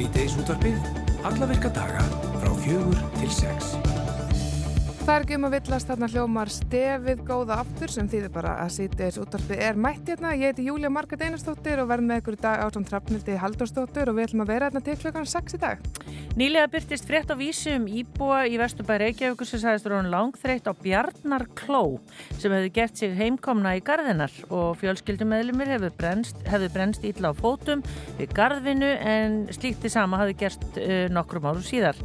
Sýteis útvarpið, alla virka daga frá fjögur til sex. Það er ekki um að villast þarna hljómar stefið góða aftur sem þýðir bara að sýtis útvarpið er mætt hérna. Ég heiti Júlia Marget Einarstóttir og verð með ykkur í dag áttan Trafnildi Halldórsdóttir og við ætlum að vera hérna til klokkan 6 í dag. Nýlega byrtist frétt á vísi um íbúa í Vesturbæri Reykjavíkur sem sagðist ráðan langþreytt á Bjarnar Kló sem hefði gert sig heimkomna í gardinar og fjölskyldumæðlumir hefði brennst, brennst ítla á fótum við gardvinu en slíkti sama hefði gerst uh, nokkrum árum síðar.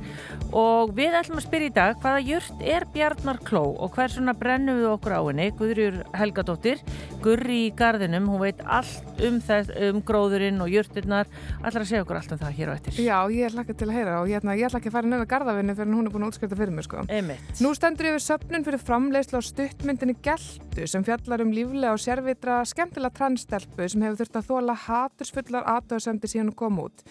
Og við ætlum að spyrja í dag hvaða jurt er Bjarnar Kló og hversuna brennum við okkur á henni? Guðrjur Helgadóttir Gurri í gardinum, hún veit allt um þess, um gróðurinn og jurtirnar. Ætlar að segja okkur allt um það hér á eftir. Já, að heyra og hérna, ég ætla ekki að fara nefna gardavinni fyrir hún er búin að útskipta fyrir mig sko. Nú stendur yfir söpnun fyrir framleiðslu á stuttmyndinni Geltu sem fjallar um líflega og sérvitra skemmtilega transstelpu sem hefur þurft að þóla hatursfullar aðtöðsendir síðan hún kom út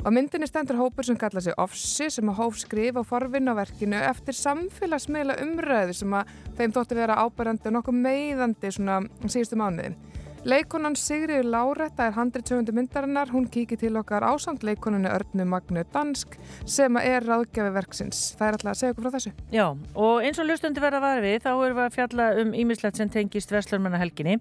Á myndinni stendur hópur sem kalla sig Offsi sem að hóf skrif á forvinn á verkinu eftir samfélagsmiðla umræðu sem að þeim þótti vera ábærandi og nokkuð meiðandi svona síðustu mánuði. Leikonan Sigriður Láretta er handriðsöfundu myndarinnar, hún kíkir til okkar ásamt leikonunni Örnu Magnu Dansk sem er ráðgjafi verksins. Það er alltaf að segja okkur frá þessu. Já, og eins og lustundi verða var við, þá erum við að fjalla um ímislegt sem tengist Vestlurmannahelginni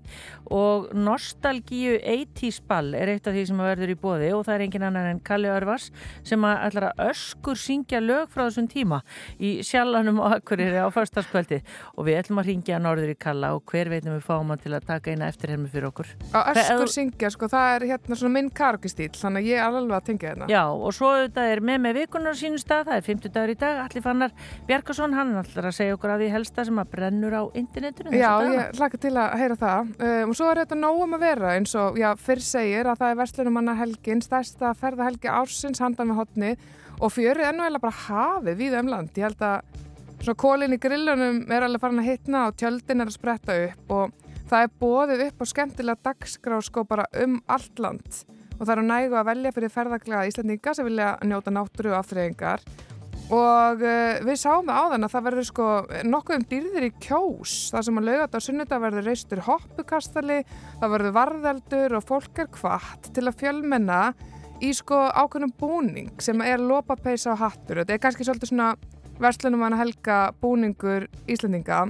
og Nostalgíu 80's ball er eitt af því sem verður í bóði og það er engin annar en Kalli Örvars sem að ætlar að öskur syngja lög frá þessum tíma í sjallanum og akkurir á förstaskvöldi og við ætlum að ringja norður í Kalla og hver veitum við fáum hann til að taka eina eftirhermi fyrir okkur. Á öskur syngja, sko, það er hérna svona minn karokistýl, þannig að ég er alveg að tengja þetta. Já, og svo þetta er með með vikunar sínum stað, það er 50 dagur í dag, Alli Fannar Bjarkarsson, hann ætlar að segja okkur að því helsta sem að brennur á internetinu. Já, ég hlaka til að heyra það. Um, og svo er þetta nógum að vera eins og, já, fyrr segir að það er Vestlunumanna helgin, stærsta ferðahelgi ársins handan með hotni og fjörið ennuðlega bara hafið við umland. Ég held að svona kólinn í grillunum er alveg farin að hitna og tjöldin er að spretta upp og það er bóðið upp á skemmtilega dagskrá bara um allt land. Og það eru nægu að velja fyrir ferðaglega Íslandinga sem vilja njóta náttúru og aftreyingar og uh, við sáum það á þann að það verður sko nokkuð um dýrðir í kjós. Það sem að laugat á sunnudag verður reistur hoppukastali, það verður varðeldur og fólk er kvart til að fjölmenna í sko ákveðnum búning sem er lópapeisa og hattur. Þetta er kannski svolítið svona verslunum að helga búningur Íslandinga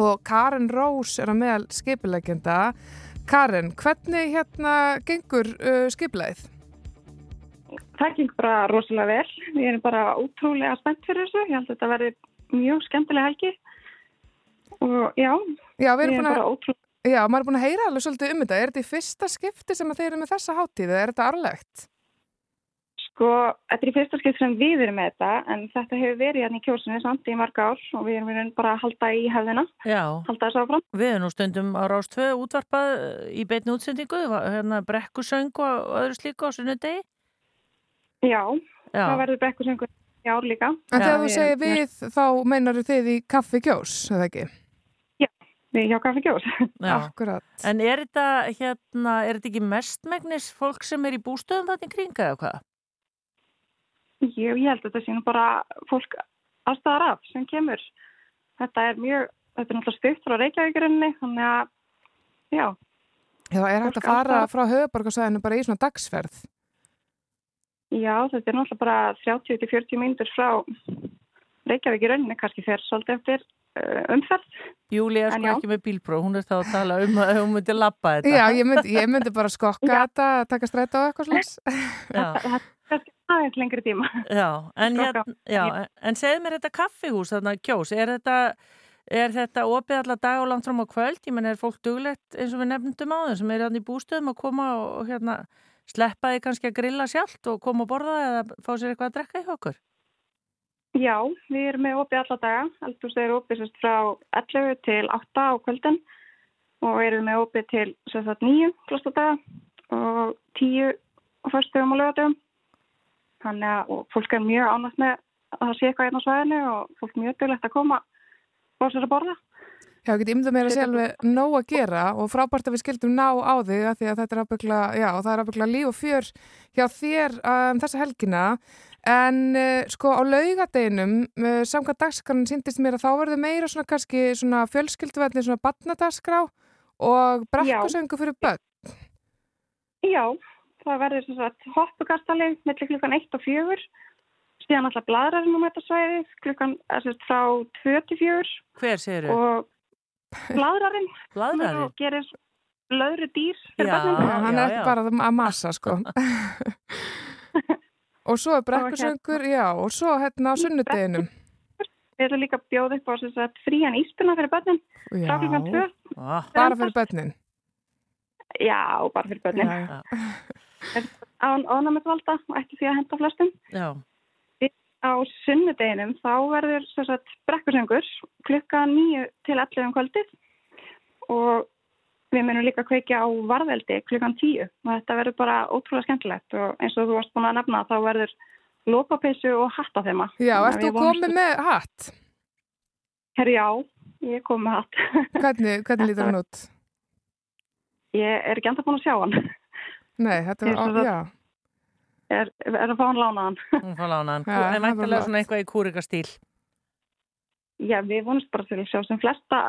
og Karin Rós er að meðal skipilegjenda Karin, hvernig hérna gengur uh, skipilegið? Það gengur bara rosalega vel. Ég er bara útrúlega spennt fyrir þessu. Ég held að þetta verði mjög skemmtilega helgi. Og já, já ég er bara ótrúlega. Já, maður er búin að heyra alveg svolítið um þetta. Er þetta í fyrsta skipti sem þeir eru með þessa háttíð eða er þetta arlegt? Sko, þetta er í fyrsta skipti sem við erum með þetta en þetta hefur verið hérna í kjósinu samt í marga ár og við erum bara að halda í hefðina. Já, halda þess áfram. Við erum nú stundum á Rástvö útvarpað í beitni útsendingu, hérna brekkusöng og öðru slíku á sunnudegi. Já, Já, það verður brekkusöngur í ár líka. En þegar þú segir við, þá meinar þið í kaffi kjós, eða ekki? Já, við hjá kaffi kjós. Akkurat. En er þetta, hérna, er þetta ekki mestmægnis fólk sem er í bústöðum þarna í kringa eða hvað? Jú, ég held að þetta nú bara fólk aðstæðar af sem kemur. Þetta er mjög, þetta er náttúrulega stutt frá Reykjavíkurinni, þannig að, já. Já, er hægt að fara frá höfuborgarsæðinu bara í svona dagsferð? Já, þetta er náttúrulega bara 30-40 mínutur frá Reykjavík í rauninni, kannski fer svolítið eftir uh, umferð. Júli er sko ekki með bílpróf, hún er þá að tala um að hún myndi lappa þetta. Já, ég myndi, ég myndi bara skokka þetta, taka stræta á eitthvað slús. Þetta er aðeins lengri tíma. Já, en, hérna, já, en segð mér þetta kaffihús, þarna kjós, er þetta, er þetta opið alla dag og langt fram á kvöld? Ég menn, er fólk duglegt eins og við nefndum á þau sem er hérna í bústöðum að koma og, og hérna sleppa þið kannski að grilla sjálft og koma og borða eða fá sér eitthvað að drekka í okkur? Já, við erum með opið alla daga. Aldrei er opið sérst frá 11 til 8 á kvöldin og erum með opið til sérst 9 klosta daga og 10 á fyrstum og lögatum. Þannig að fólk er mjög ánægt með að það sé eitthvað hérna á svæðinu og fólk er mjög dölegt að koma og sér að borða. Já, ég get ymda mér að segja alveg nóg að gera og frábært að við skildum ná á þig að því að þetta er ábyggla, já, það er ábyggla líf og fjör hjá þér um, þessa helgina en uh, sko á laugadeginum uh, samkvæmt dagskann síndist mér að þá verður meira svona kannski svona fjölskylduverðin svona badnadagskrá og brekkusöngu fyrir börn. Já, það verður sem sagt hoppukastali millir klukkan 1 og 4 síðan alltaf bladrarinn um þetta svæði klukkan sagt frá 2 til 4 Hver þau? og bladrarinn Bladrarinn? og gerir löðru dýr fyrir börnum. Já, hann er bara að massa, sko. og svo er brekkusöngur, já, og svo hérna á sunnudeginum. Við ætlum líka að bjóða upp á sem sagt frían íspuna fyrir klukkan 2. Ah, bara fyrir börnin. Já, bara fyrir börnin. Já, já. Án ónæmisvalda og ekki því að henda flestum. já. Á sunnudeginum þá verður sem sagt brekkusöngur klukka 9 til 11 um kvöldið og við munum líka kveikja á varðveldi klukkan 10 og þetta verður bara ótrúlega skemmtilegt og eins og þú varst búin að nefna þá verður lópapeysu og hattaþema. Já, Þannig að ert þú komið með hatt? Herri, já, ég er komið með hatt. Hvernig, hvernig lítur hann út? Ég er ekki enda búin að sjá hann. Nei, þetta var, það- já. Er, er að fá hann lánaðan. Hún fá lánaðan. Já, En það væntalega flott. svona eitthvað í kúrikastíl. Já, við vonumst bara til að sjá sem flesta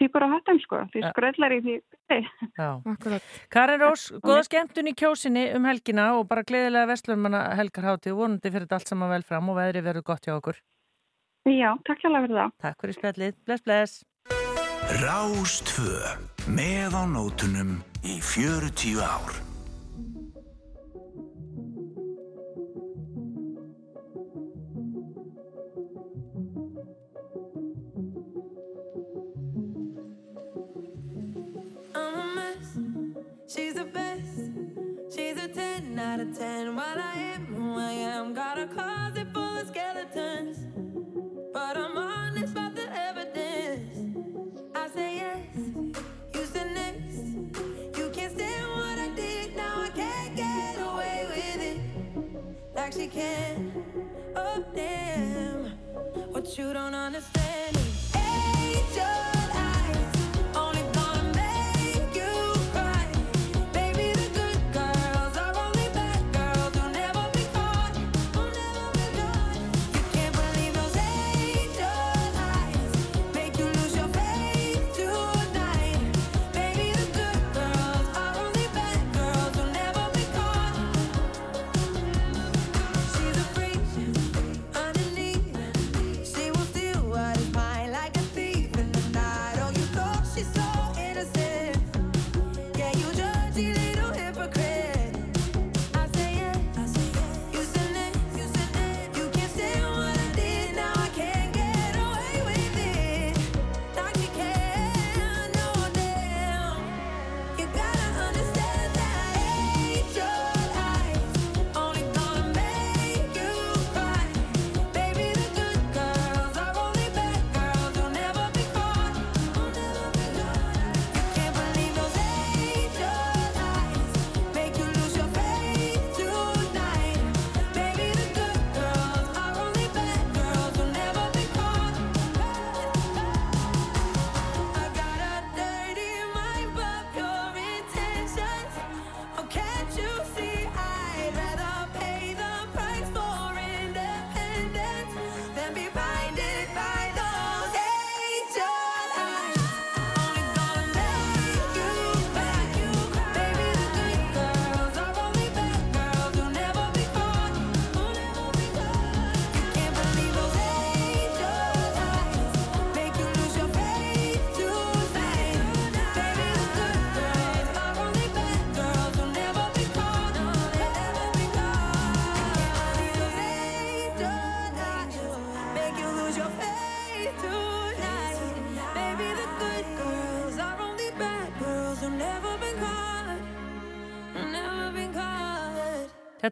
típur á hattum, sko. Því Ja. skröðlar í því. Karin Rós, góða skemmtun í kjósinni um helgina og bara gleðilega vestlunmanna helgarhátti og vonandi fyrir þetta allt saman vel fram og veðri verður gott hjá okkur. Já, takk hjá fyrir það. Takk fyrir spjallið. Bless, bless. Rástvö með á nótunum í 40 ár. Out of 10. While I am who I am, got a closet full of skeletons. But I'm honest about the evidence. I say yes, you said next. You can't stand what I did, now I can't get away with it. Like she can. Oh, damn. What you don't understand is angel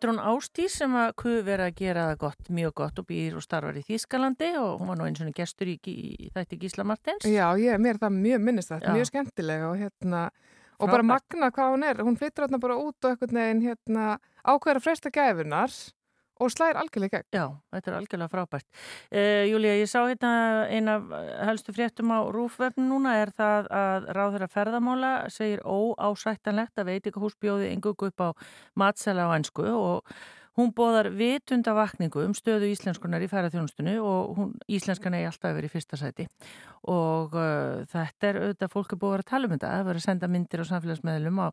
Þetta er hún Ástís sem að kuð vera að gera það gott, mjög gott og býr og starfar í Þýskalandi og hún var nú eins og gestur í, í þætti Gísla Martins. Já, ég, mér er það mjög minnistætt, Já. mjög skemmtilega og hérna, og Frábært. bara magna hvað hún er. Hún flyttur hérna bara út og einhvern veginn hérna ákveður að fresta gæfunar og slæðir algjörlega gegn. Já, þetta er algjörlega frábært. Uh, Júlía, ég sá hérna eina af helstu fréttum á rúfvefn núna er það að ráðherra ferðamála segir óásættanlegt að veitingahús bjóði engungu upp á matsela á ennsku og hún bóðar vitunda vakningu um stöðu íslenskunar í ferðarþjónustunni og hún, íslenskan eigi alltaf verið í fyrsta sæti. Og uh, þetta er auðvitað fólk er búið að vera að tala um þetta, það er verið að senda myndir á samfélagsmeðlum á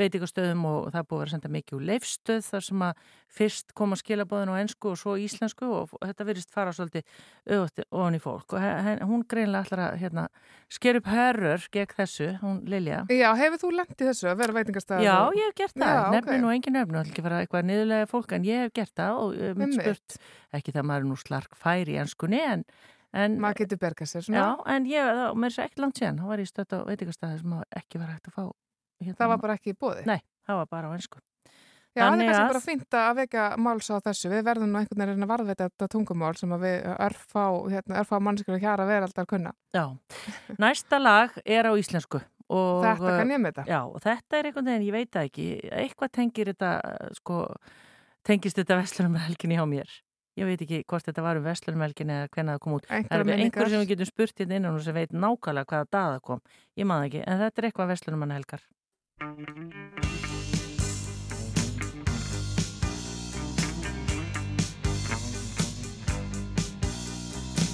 veitingastöðum og það er búið að vera að senda mikið úr leifstöð þar sem að fyrst koma skilabóðin á ennsku og svo íslensku og þetta virðist fara svolítið auðvitað ofan í fólk og hún greinlega ætlar að hérna, sker upp herrur gegn þessu, hún Lilja Já, hefur þú lendið þessu að vera veitingastæð? Já, ég hef gert það, Já, ok. nefnir nú engin er ekki fara eitthvað niðurlega fólk en ég hef gert það og Einmitt. spurt, ekki það maður nú slark færi í ennskunni en, en Maður getur bergað sér svona. Já, en ég, það, mér er svo ekki langt síðan, þá var ég stödd á veitingastæði sem að ekki var hægt að fá. Hérna, Það var bara ekki í bóði. Nei, það var bara á ennsku. Já, það er kannski að- bara fínt að vekja máls á þessu. Við verðum nú einhvern veginn að varðveita þetta tungumál sem að við örfá, hérna, örfá mannskjölu hjara veraldar kunna. Já, næsta lag er á íslensku. Og, Þetta kann ég með þetta. Já, og þetta er einhvern veginn, ég veit það ekki, eitthvað tengir þetta, sko, tengist þetta vestlunum helginni hjá mér. Ég veit ekki hvort þetta var um vestlunum helginni eða hvernig það kom út. Það Einhverjar er minningar. einhver sem við getum spurt hérna innan og sem veit nákvæmlega hvaða dag það kom. Ég maður ekki, en þetta er eitthvað vestlunum helgar.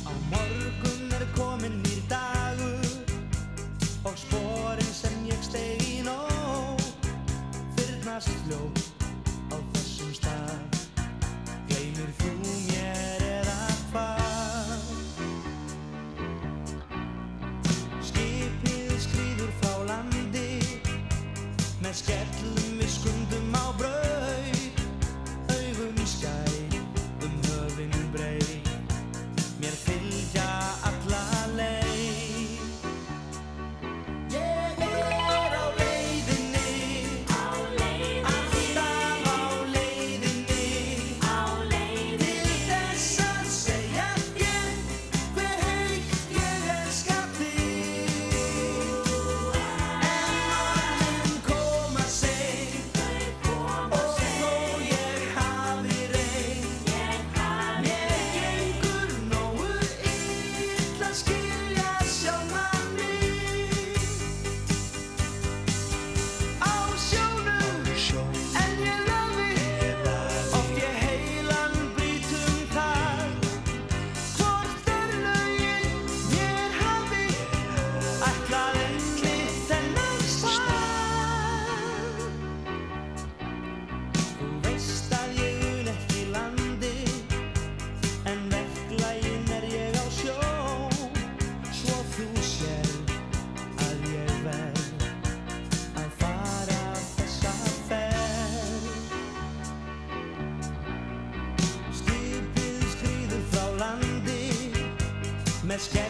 Á morgun er komin nýr dagur og sporin sem ég steg í nóg fyrnast fljótt Með skellum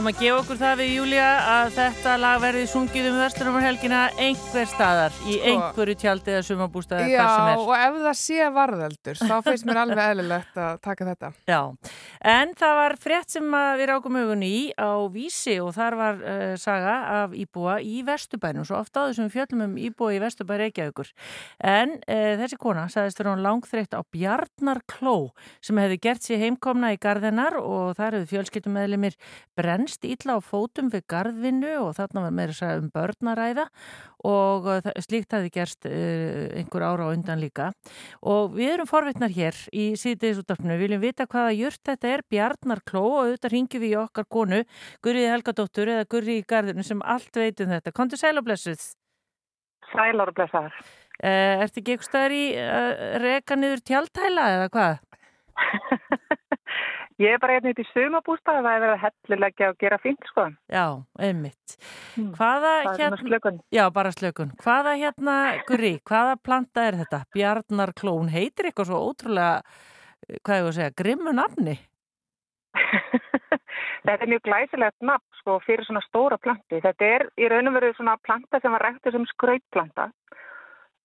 ætlum að gefa okkur það við Júlia að þetta lag verði sungið um Vesturumar-helgina einhver staðar í Sko. einhverju tjaldi eða sumabústaði Já, sem er. og ef það sé varðeldur, þá finnst mér alveg eðlilegt að taka þetta. Já, en það var frétt sem við rákum augun í á Vísi og þar var uh, saga af íbúa í Vesturbænum, svo ofta á þessum fjöllum um íbúa í Vesturbæri Reykjavíkur. En uh, þessi kona sagðist vera hún langþreytt á Bjarnar Kló sem hefði gert sér heimkomna í garðinar og þar hefði fjölskyldumæðlimir brennst illa á fótum við garðvinnu og þarna var meira segja um börnaræða og uh, slíkt hefði gerst uh, einhver ára á undan líka. Og við erum forvitnar hér í síðdegisúttarpinu, við viljum vita hvaða jurt þetta er. Bjarnarkló og auðvitað ringjum við í okkar konu, Gurriði Helgadóttur eða Gurri í garðinu sem allt veit um þetta. Kontu sæl og blessuð. Sælar og blessaðar. uh, Ertu ekki eitthvað staðar í uh, reka niður tjaldhæla eða hvað? Ég er bara einnig í sumabústað það er verið að hellulegja og gera fínt sko. Já, einmitt Mm. Hvaða Það er svona hérna slökun. Já, bara slökun. Hvaða hérna, Gurri, hvaða planta er þetta? Bjarnarkló, hún heitir eitthvað svo ótrúlega, hvað ég að segja, grimmu nafni. Þetta er mjög glæsilegt nafn sko fyrir svona stóra planti. Þetta er í raun og veru svona planta sem var ræktið sem skrautplanta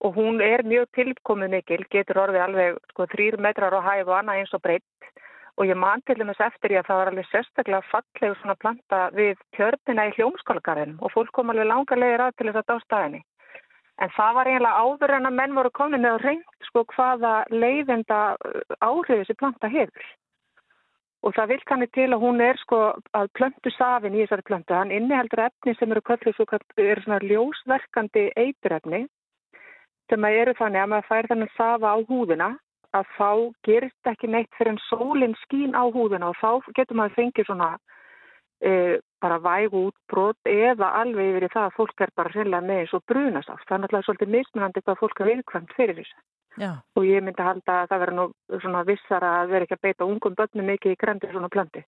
og hún er mjög tilkomið mikil, getur orðið alveg sko þrýr metrar á hæf og annað eins og breytt og ég man til dæmis eftir ég að það var alveg sérstaklega fallegu svona planta við tjörnina í hljómskólagarðinum og fólk kom alveg langa leiðir að til þess að dásta henni. En það var eiginlega áður en að menn voru komin með að reynd sko hvaða leiðenda áhrif þessi planta hefur. Og það vil kannið til að hún er sko að plöntu safin í þessari plöntu. Hann inniheldur efni sem eru kallið svo kallið, eru svona ljósverkandi eiturefni sem að eru þannig að maður fær þannig safa á húðina að þá gerist ekki neitt fyrir en sólinn skín á húðina og þá getur maður fengið svona e, bara vægu útbrot eða alveg yfir í það að fólk er bara hreinlega með eins og brunasátt. Það er náttúrulega svolítið mismunandi hvað fólk er viðkvæmt fyrir þessu. Já, Og ég myndi halda að það verður nú svona vissara að vera ekki að beita ungum börnum mikið í grendi svona plönti.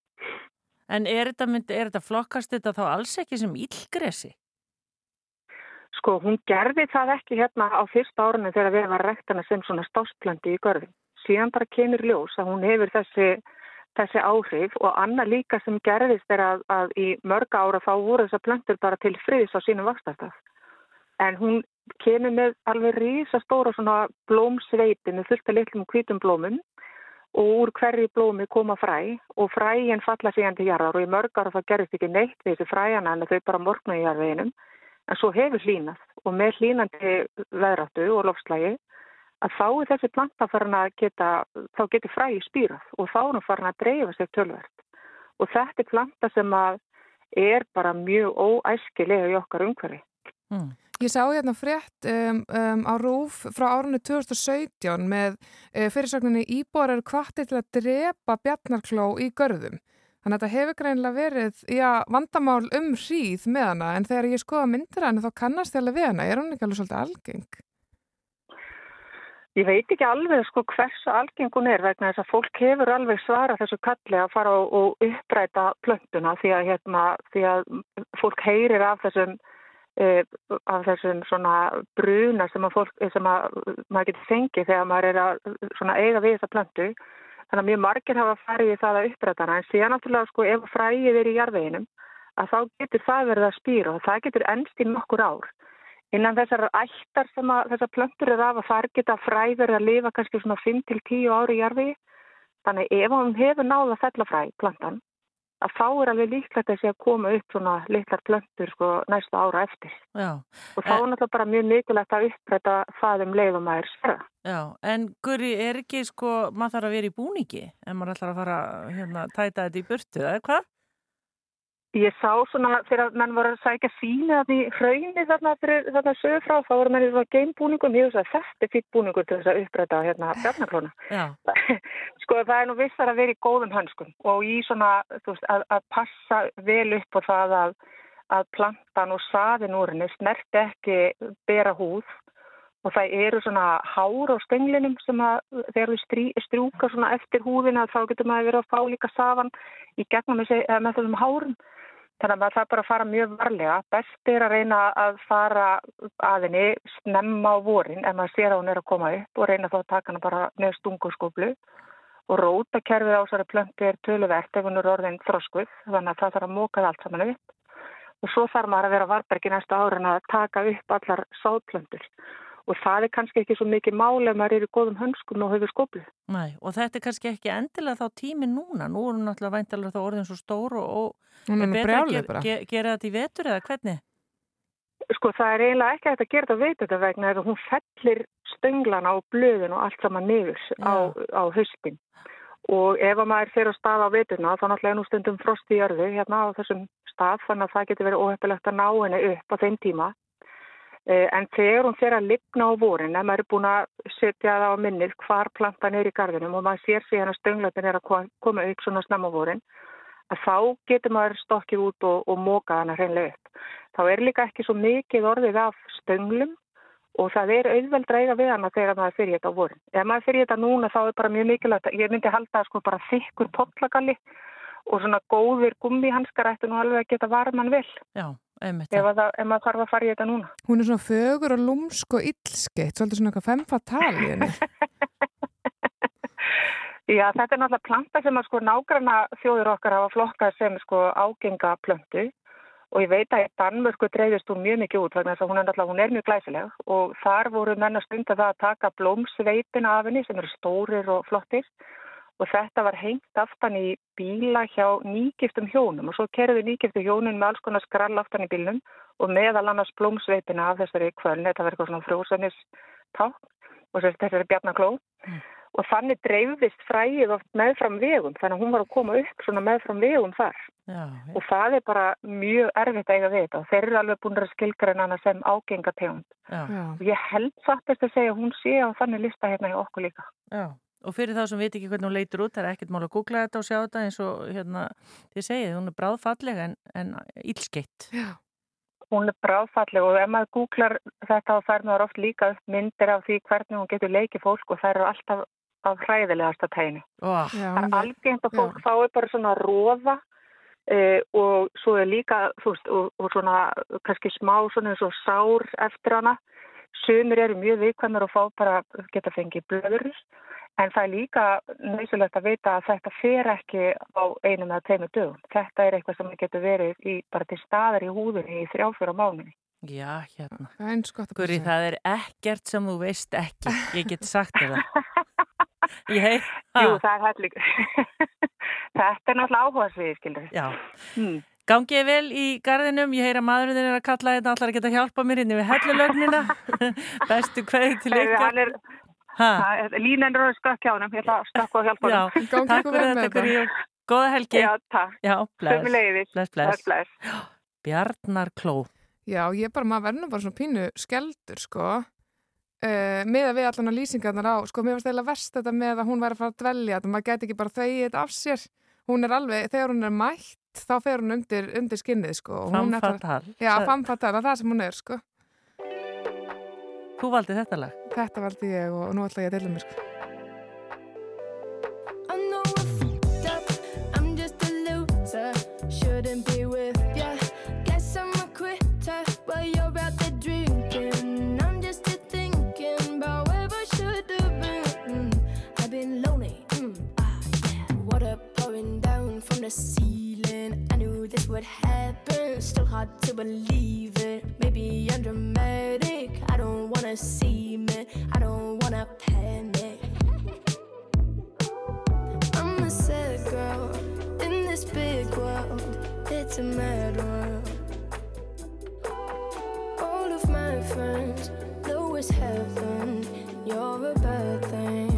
en er þetta, mynd, er þetta flokkast þetta þá alls ekki sem illgresi? Sko, hún gerði það ekki hérna á fyrsta árunni þegar við var rektana sem svona stásplandi í görðin. Síðan bara kemur ljós að hún hefur þessi, þessi áhrif og annað líka sem gerðist er að, að í mörga ára þá voru þessar plöntur bara til friðis á sínum vakstastaf. En hún kemur með alveg rísastóra svona blómsveiti með fullt af litlum hvítum blómum og úr hverju blómi koma fræ og fræin falla síðan til jarðar og í mörg ára þá gerist ekki neitt við þessi fræjana en þau bara morgna í jarðveginum en svo hefur hlínað og með hlínandi veðráttu og lofslægi að þá er þessi planta farin að geta, þá getur fræði spýrað og þá er hún farin að dreifa sér tölvert og þetta er planta sem að er bara mjög óæskilega í okkar umhverfi. Hmm. Ég sá hérna frétt um, um, á RÚF frá árunni 2017 með uh, fyrirsögninni íbúar eru kvartir til að drepa bjarnarkló í görðum. Þannig að þetta hefur greinlega verið já, vandamál um hríð með hana en þegar ég skoða myndir hana þá kannast ég alveg við hana. Er hún ekki alveg svolítið algeng? Ég veit ekki alveg sko hversu algeng hún er vegna þess að fólk hefur alveg svara þessu kalli að fara og, uppræta plöntuna því að, hérna, því að fólk heyrir af þessum, eh, af þessum bruna sem, að fólk, sem að maður getur fengið þegar maður er að eiga við þessa plöntu. Þannig að mjög margir hafa farið í það að uppræta hana en síðan náttúrulega sko ef fræið er í jarðveginum að þá getur það verið að spýra og það getur ennst í nokkur ár. Innan þessar ættar sem að þessar plöntur eru af að þar geta fræður að lifa kannski svona 5-10 ári í jarfi. Þannig ef hún hefur náð að fella fræ, plantan, að þá er alveg líklegt að sé að koma upp svona litlar plöntur sko næsta ára eftir. Já, Og þá er náttúrulega bara mjög mikilvægt að uppræta það um leið og maður sverða. já, en Guri, er ekki sko, maður þarf að vera í búningi en maður ætlar að fara hérna, tæta þetta í burtu, eða hvað? Ég sá svona þegar menn voru að sækja síni að því hraunni þarna fyrir þarna sögur frá, þá voru menn í svona geimbúningum, ég veist að þetta er fýtt búningur til þess að uppræta hérna bjarnaklóna. Sko það er nú vissar að vera í góðum hönskum og í svona, þú veist, að, að passa vel upp á það að, að plantan og saðin úr henni snert ekki bera húð og það eru svona hár á stenglinum sem að þegar við strí, strjúka svona eftir húðina þá getur maður verið að fá líka safan í gegnum með þessum hárum. Þannig að maður þarf bara að fara mjög varlega. Best er að reyna að fara að henni snemma á vorin ef maður sér að hún er að koma upp og reyna þá að taka hana bara með stungurskóplu og rótakerfið á þessari plöntu er töluvert ef hún er orðin þroskuð þannig að það þarf að móka það allt saman upp. Og svo þarf maður að vera varbergi næsta árin að taka upp allar sáðplöntur og það er kannski ekki svo mikið máli ef maður er í góðum hönskum og hefur skoplu. Nei, og þetta er kannski ekki endilega þá tími núna. Nú er hún náttúrulega væntalega þá orðin svo stór og, og Hún er betra að ger, bara. ge, gera þetta í vetur eða hvernig? Sko það er eiginlega ekki að gera þetta veit þetta vegna ef hún fellir stönglana og blöðin og allt saman niður á, á haustin og ef að maður fer á stað á veturna þá náttúrulega er nú stundum frost í jörðu hérna á þessum stað þannig að það getur verið óhefpilegt að ná henni upp á þeim tíma en þegar hún fer að ligna á vorin ef maður er búin að setja það á minnið hvar plantan er í gardinum og maður sér síðan að stönglatin er að ko- koma upp svona snemma á vorin að þá getur maður stokkið út og, og móka hana hreinlega upp. Þá er líka ekki svo mikið orðið af stönglum og það er auðveld reyga við hana þegar maður fyrir þetta á vorin. Ef maður fyrir þetta núna þá er bara mjög mikilvægt, ég myndi halda sko bara þykkur pollagalli og svona góðir gummihanskar ættu nú alveg að geta varman vel Já. Ef, að það, ef maður þarf að fara í þetta núna. Hún er svona fögur og lúmsk og illskeitt, svolítið svona eitthvað femfatal í henni. Já, þetta er náttúrulega planta sem að sko nágranna þjóður okkar hafa flokkað sem sko ágenga plöntu og ég veit að í Danmörku dreifist hún mjög mikið út vegna þess að hún er náttúrulega, hún er mjög glæsileg og þar voru menn að stunda það að taka blómsveipina af henni sem eru stórir og flottir og þetta var hengt aftan í bíla hjá nýgiftum hjónum. Og svo kerðu nýgiftu hjónum með alls konar skrall aftan í bílnum og meðal annars blómsveipina af þessari kvöln, þetta var eitthvað svona frjósanis og þessari bjarnakló. Og þannig dreifðist fræið oft meðfram vegum. Þannig að hún var að koma upp svona meðfram vegum þar. Já, og það er bara mjög erfitt að eiga við þetta. Og þeir eru alveg búin að skilgreina hana sem ágenga tegund já, Já. og ég held sattist að segja að hún sé á þannig lista hérna í okkur líka. Já. Og fyrir þá sem veit ekki hvernig hún leitur út, það er ekkert mál að googla þetta og sjá þetta eins og hérna, þið segið, hún er bráðfallega en, en ílskeitt. Já. hún er bráðfalleg og ef maður googlar þetta þá fær maður oft líka myndir af því hvernig hún getur leikið fólk og það eru alltaf af hræðilegasta tegni Ó, Já, það er algengt að fólk fái bara svona róða eh, og svo er líka þú veist, og, og svona kannski smá svona eins og sár eftir hana. Sumir eru mjög viðkvæmur og fá bara geta fengið blöður en það er líka nöysulegt að vita að þetta fer ekki á einum eða tveimur dögum þetta er eitthvað sem getur verið í, bara til staðar í húðunni í þrjáfjóra mánuði já, hérna. Það er eins gott að Guri, passa. það er ekkert sem þú veist ekki. Ég get sagt þér það. Ég hei, Jú, það er hægt líka Þetta er náttúrulega áhugaðsvið, skilur Já. hmm. Gangið vel í garðinum, ég heyra maðurinn er að kalla þetta allar að geta hjálpa mér inn við hellulögnina. Bestu kveði til ykkar. Það- Línan er að stökkja á hann ég ætla að stökkja og hjálpa Gangi takk fyrir þetta, og góða helgi. Já, takk, Já, bless. Bless, Bless, bless. bless Bjarnar Kló. Já, ég bara, maður verður nú bara svona pínu skeldur, sko. Uh, með að við allan að lýsingarnar á, sko, mér varst eiginlega verst þetta með að hún væri að fara að dvelja, þetta maður geti ekki bara þauðið þetta af sér. Hún er alveg, þegar hún er mætt, þá fer hún undir, undir skinnið, sko. er það- famfatal, það er það sem hún er, sko. Þú valdi þetta lag. Þetta valdi ég og nú ætla ég að deila mér, the ceiling. I knew this would happen. Still hard to believe it. Maybe I'm dramatic. I don't wanna see me. I don't wanna panic. I'm a sad girl in this big world. It's a mad world. All of my friends know it's heaven. You're a bad thing.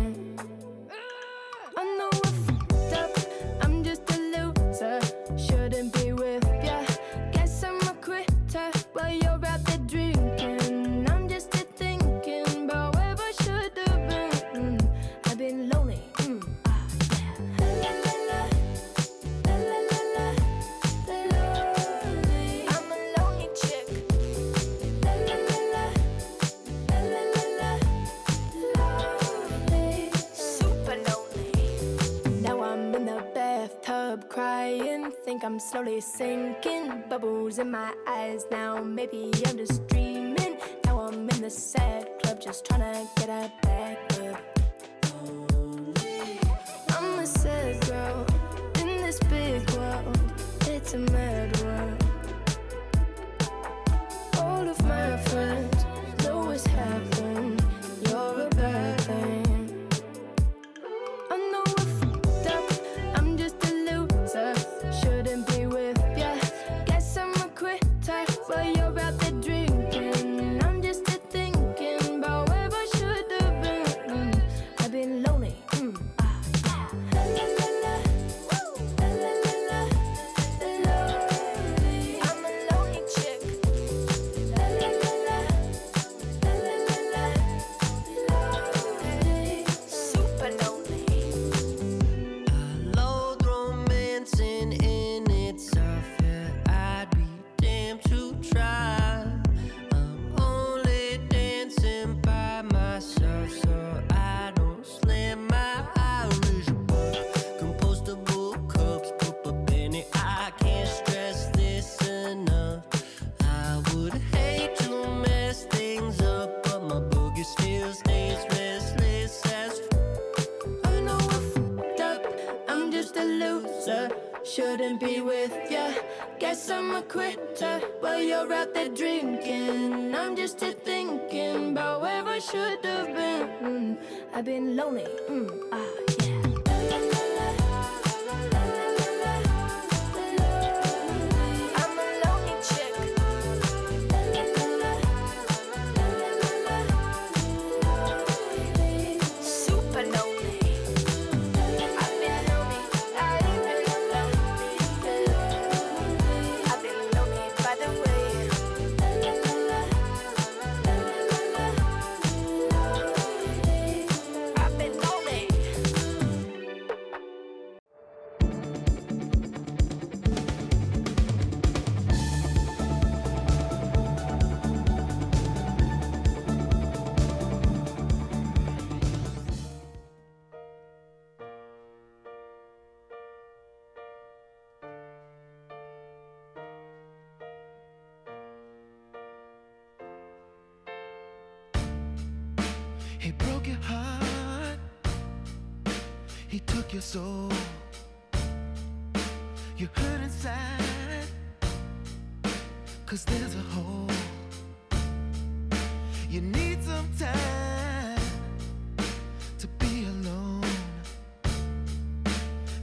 think I'm slowly sinking. Bubbles in my eyes now. Maybe I'm just dreaming. Now I'm in the sad club, just trying to get a back up. I'm a sad girl in this big world. It's a mad world. All of my friends.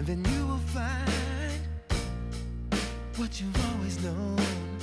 Then you will find what you've always known.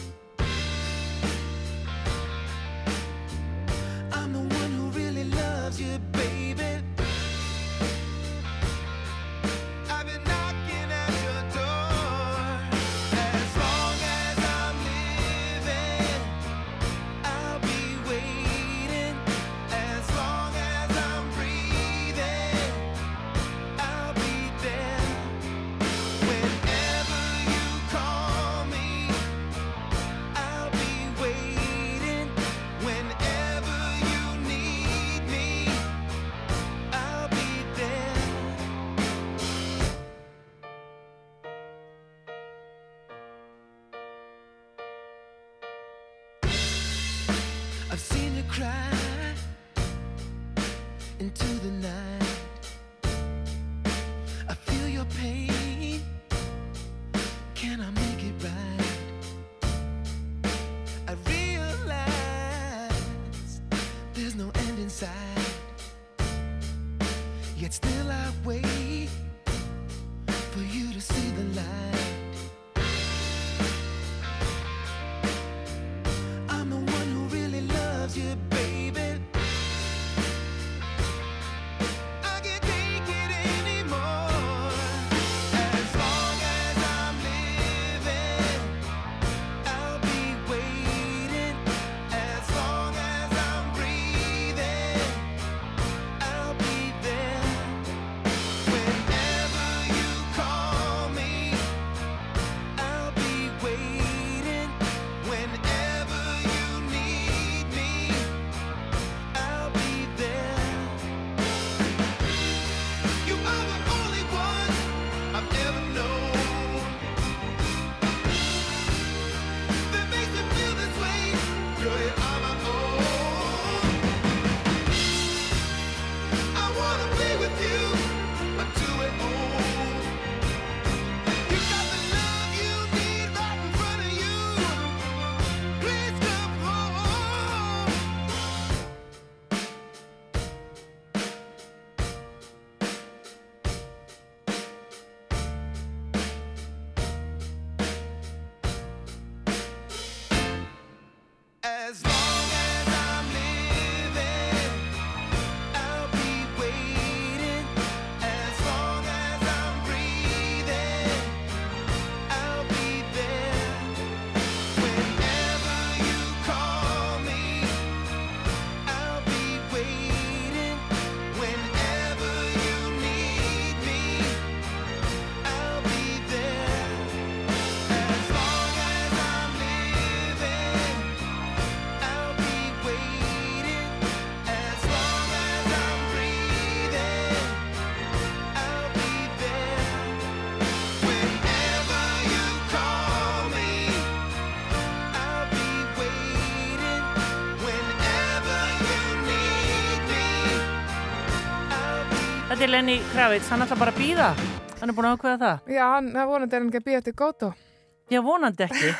Er Lenny Kravitz, hann ætla bara að býða. Hann er búin að ákveða það. Já, hann vonandi er hann ekki að býja eftir góto. Já, vonandi ekki.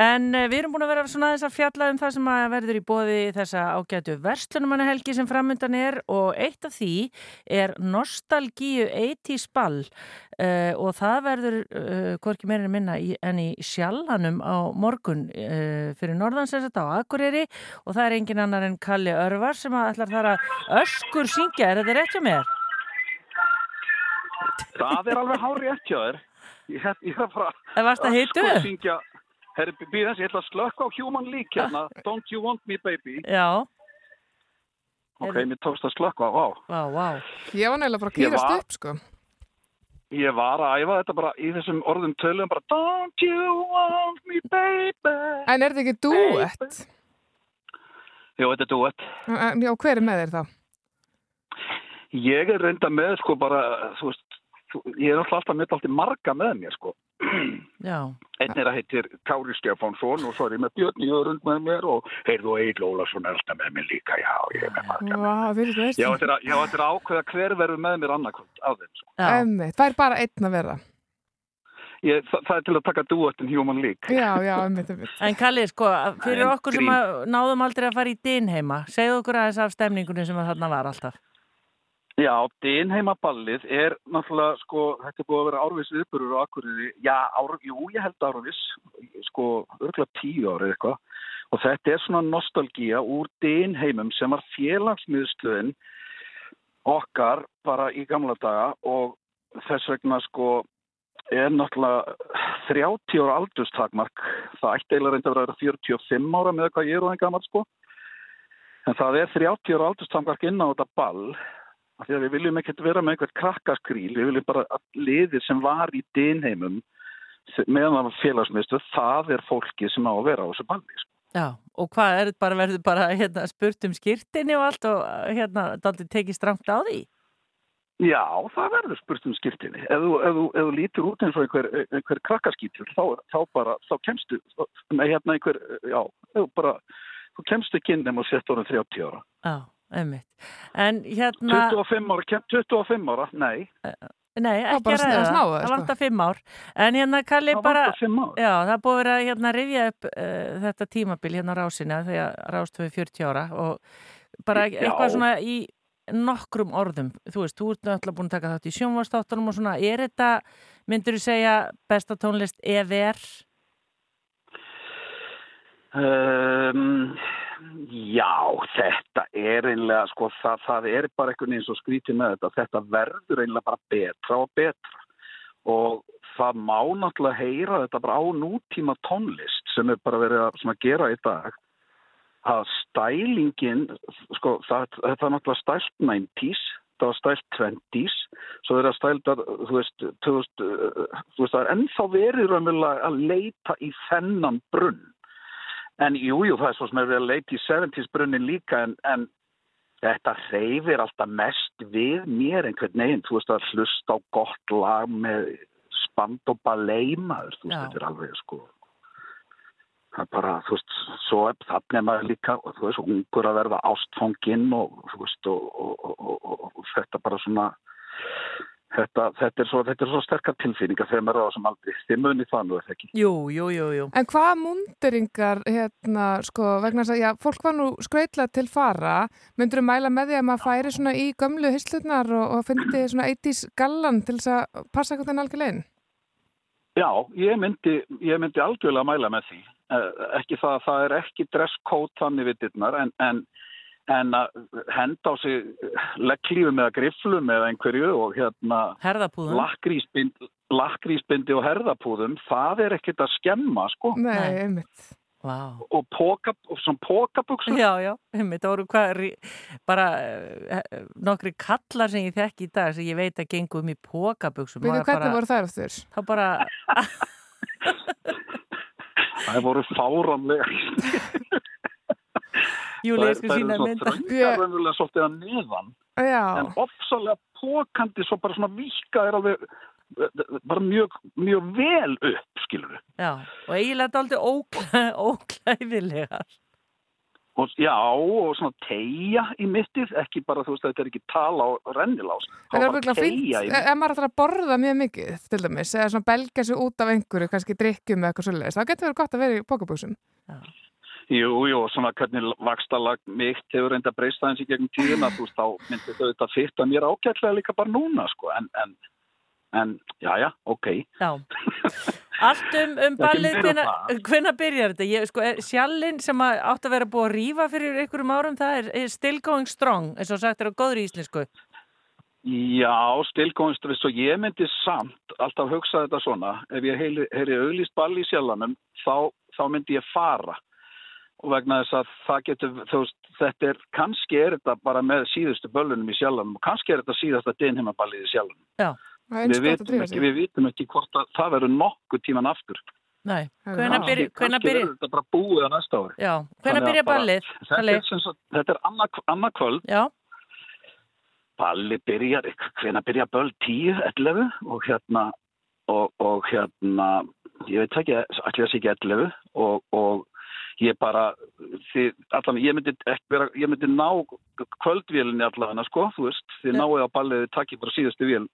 En uh, við erum búin að vera svona þess að fjalla um það sem að verður í bóði þessa ágætu verslunumannahelgi sem framundan er og eitt af því er Nostalgíu 80s ball uh, og það verður uh, hvorki meirinu minna í, en í sjallanum á morgun uh, fyrir norðansessat á Akureyri og það er engin annar en Kalli Örvar sem ætlar þar að öskur syngja. Er þetta rétt hjá mér? Það er alveg hári eftir þér. Ég, ég er bara... Það varst að hitu? Ég ætla að slökka á Human League hérna. Don't you want me, baby? Já. Ok, mér tókst að slökka, vá. Vá, vá. Ég var neila bara að kýrast var- upp, sko. Ég var að æfa þetta bara í þessum orðum tölum, bara Don't you want me, baby? En er þetta ekki duett? Jú, þetta er duett. Já, hver er með þér þá? Ég er reynda með, sko, bara, þú veist, ég er alltaf með alltaf marga með mér, sko. Já. Einn er að heitir Kári Stefánsson og svo er ég með Björn Jörund með mér og heyrðu og Egil Ólason er alltaf með mér líka, já, ég er með marga. Þú veist. Já, þetta er að, þetta ákveða hver verður með mér annarkvöld af þeim, sko. Það er bara einn að vera. Ég, það, það er til að taka duettin Human League. Já, já, emmi, emmi. En Kalli, sko, fyrir En okkur sem grín. að náðum aldrei að fara í din heima, segðu okkur aðeins af stemningunni sem að þarna var alltaf. Já, Dinheimaballið er náttúrulega, sko, þetta er búið að vera árvis viðburur á Akureyri. Já, ár, jú, ég held árvis, sko, örgulega tíu árið eitthvað. Og þetta er svona nostalgía úr Dinheimum sem var félagsmiðstöðin okkar bara í gamla daga og þess vegna, sko, er náttúrulega 30 ára aldurstakmark. Það ætti eiginlega reynda að vera 45 ára með hvað ég er og en gammal, sko. En það er 30 ára aldurstakmark inn á þetta ball af því að við viljum ekkert vera með einhvert krakkaskrýl, við viljum bara að liðið sem var í dinheimum meðan félagsmiðstöð, það er fólkið sem á að vera á þessu balli. sko. Já, og hvað er þetta bara, verður bara hérna, spurt um skýrtinni og allt og hérna, daldi tekið strangt á því? Já, það verður spurt um skiptinni. Ef þú, ef þú, ef þú lítur út eins og einhver, einhver krakkaskítur, þá, þá bara, þá kemstu, nei, hérna einhver, já, þú bara, þú kemst ekki inn nema og sett orðin 30 ára. Já. En hérna... 25 ára, kem, 25 ára, nei. Nei, var ekki ræða, að snáða, það sko. vantar fimm ár. En hérna Kalli Það bara... vantar fimm ár. Já, það er búið að vera að hérna, rifja upp uh, þetta tímabil hérna á rásina þegar rástöfu 40 ára og bara Já. eitthvað svona í nokkrum orðum. Þú veist, þú ert náttúrulega búin að taka þátt í sjónvastáttunum og svona. Er þetta, myndur þú segja, besta tónlist ever? Um, já, þetta er einlega, sko, það, það er bara einhvern veginn svo skrítið með þetta. Þetta verður einlega bara betra og betra. Og það má náttúrulega heyra þetta bara á nútíma tónlist sem er bara verið að, að gera í dag. Að stælingin, sko, það, það er náttúrulega stælt 90s, það var stælt 20s, svo er það stælt að, þú veist, 2000, uh, þú veist, það er ennþá verið að leita í þennan brunn. En jú, jú, það er svo sem er verið að leita í 70s brunnin líka en, en þetta reyfir alltaf mest við mér einhvern veginn. Þú veist að hlusta á gott lag með spand og baleimaður, þú veist, þetta er alveg sko. Það er bara, þú veist, svo er þannig maður líka, þú veist, ungur að verða ástfanginn og, þú veist, og, og, og, og, og, og þetta bara svona, þetta, þetta er svo, þetta er svo sterkar tilfinningar þegar maður er á þessum aldrei. Þið munið það nú, er það ekki? Jú, jú, jú, jú. En hvað munderingar, hérna, sko, vegna þess að, já, fólk var nú skreitlað til fara, myndur þú mæla með því að maður færi svona í gömlu hyslutnar og, og fyndi svona 80s gallan til þess að passa eitthvað þennan algjörlegin? Já, ég myndi, ég myndi algjörlega mæla með því. Eh, Ekki það að það er ekki dresscode þannig við dittnar en, en, en að henda á sig legglífum eða grifflum eða einhverju og hérna lakkrísbindi og herðapúðum, það er ekkit að skemma sko. Nei, Nei. einmitt. Vá. Og, póka, svona pókabuxur. Já, já, einmitt, það voru hvað, bara uh, nokkri kallar sem ég þekki í dag sem ég veit að gengum í pókabuxum. Veitu Maður hvernig bara- voru þær aftur? Það bara, Það voru fáranlega. Júli, ég skal sína mynda. Það er raunverulega svolítið að neðan. Já, en ofsalega pókandi svo bara svona vika er alveg bara mjög, mjög vel upp, skilur við. Já, og eiginlega þetta aldrei óklæ, óklæfilegar. Og, já, og svona tegja í mittið, ekki bara, þú veist, þetta er ekki tala og rennilás. Það er örgulega fínt, ef maður ætlar að borða mjög mikið, til dæmis, eða svona belga sig út af einhverju, kannski drikkjum eða eitthvað svolítið, þá getur verið gott að vera í bókabúsum. Jú, jú, svona hvernig vakstalag mitt hefur reynda breyst aðeins í gegnum tíðina, þú veist, þá myndi þau þetta fyrta mér ágætlega líka bara núna, sko, en, en, en, já, já, ok. Já. Allt um, um ballið, hvenær byrjar þetta? Ég, sko, sjallinn sem átt að vera búið að rífa fyrir einhverjum árum, það er, er still going strong, eins og sagt er á góðri íslensku. Já, stilgóðinstress og ég myndi samt alltaf hugsa þetta svona, ef ég heyri, auðlýst ball í sjálfanum, þá, þá myndi ég fara og vegna þess að það getur, þú veist, þetta er, kannski er þetta bara með síðustu böllunum í sjálfanum og kannski er þetta síðasta dinheimaballið í sjálfanum. Já. Það er eins Við gott að ekki, sig. við vitum ekki hvort að það verður nokkuð tíman aftur. Nei, hvenær byrja, hvenær Kannski verður þetta bara búið á næsta ári. já, að byrja ballið? Þetta er, sagt- þetta er annað, annað kvöld, Já, balli byrjar, hvena byrja böll 10, 11 og hérna, og, og hérna, ég veit ekki, allir þessi ekki 11 og, og bara, þið, allan, ég myndi vera, ég myndi ná kvöldvélinni allavega, sko, þú veist, þið náðu á ballið, þið takkið bara síðustu vél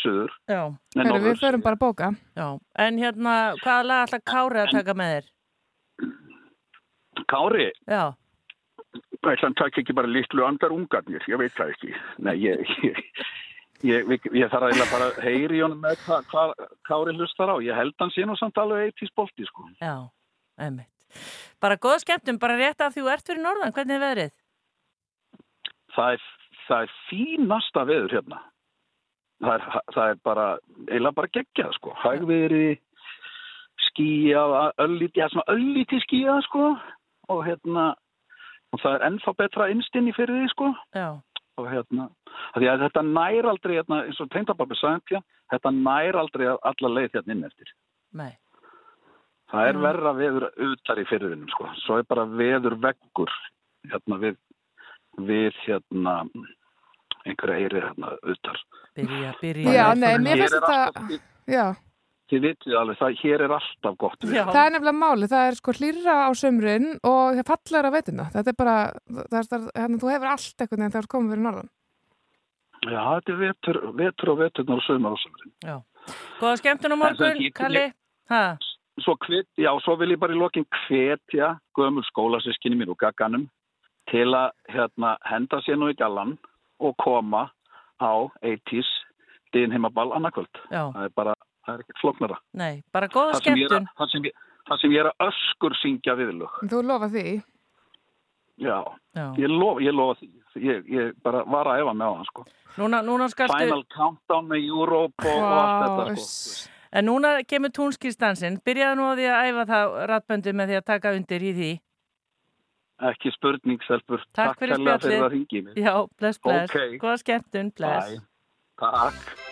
söður. já, Heru, við förum bara að bóka. já. En hérna, hvaða lag ætla Kári að taka með þér? Kári, Já, hann takk ekki bara litlu andar ungarnir, ég veit það ekki. Nei, ég, ég, ég, ég, ég þarf að bara heyri í honum með hvað hva, Kári hlustar á. Ég held hann sé nú samt alveg eitt í spolti, sko. já, einmitt. Bara góða skemmtum, bara rétt af því þú ert fyrir norðan, hvernig er veðrið? það er, það er fínasta veður hérna. Það er, það er bara, eiginlega bara geggjað, sko. Hægveri, skíjað, öllítið, já, svona öllítið skíjað, sko. Og hérna, og það er ennþá betra innstinni fyrir því, sko. Já, Og hérna, þetta nær aldrei, hérna, eins og tengdababbi sagði, hérna, þetta nær aldrei alla leið hérna inn eftir. nei, Það er verra veður utar í fyrirvinum, sko. Svo er bara veður veggur, hérna, við, við, hérna, einhverja eyri, hérna, utar. byrja, byrja. Já, nei, mér finnst þetta, já, Þið vitið alveg, það, hér er alltaf gott við. Já. það er nefnilega máli, það er sko hlýra á sömrin og það fallar á veituna. Þetta er bara, það er, það, hérna, þú hefur allt eitthvað en það er komið fyrir norðan. Já, þetta er vetur, vetur og veturnar og sömur og sömurinn. Já. Góða skemmtun á morgun, Kalli. Ha, Svo, hvet, já, svo vil ég bara í lokin hvetja gömul skólasískinni mín og gagganum til að hérna, henda sér nú í gallan og koma á 80s dýn heimaball annarkvöld. já, Það er bara, það er ekkert flóknara. nei, bara góða er, skemmtun. að- það, sem sem ég er að öskur syngja viðlög. Þú lofa því. Já, Já. ég lofa, ég lofa því. Ég, ég bara var að efa með á hann, sko. Núna, núna skalstu, Final Countdown með Europe og, og allt þetta, sko. En núna kemur túnskýrstansinn. Byrjaðu nú á því að æfa það ratböndu með því að taka undir í því. Ekki spurning, Selfur. Takk fyrir kærlega spjallið. fyrir að ringi mig. Já, bless, bless. Ókei. Góða skemmtun, bless. Bye. Takk.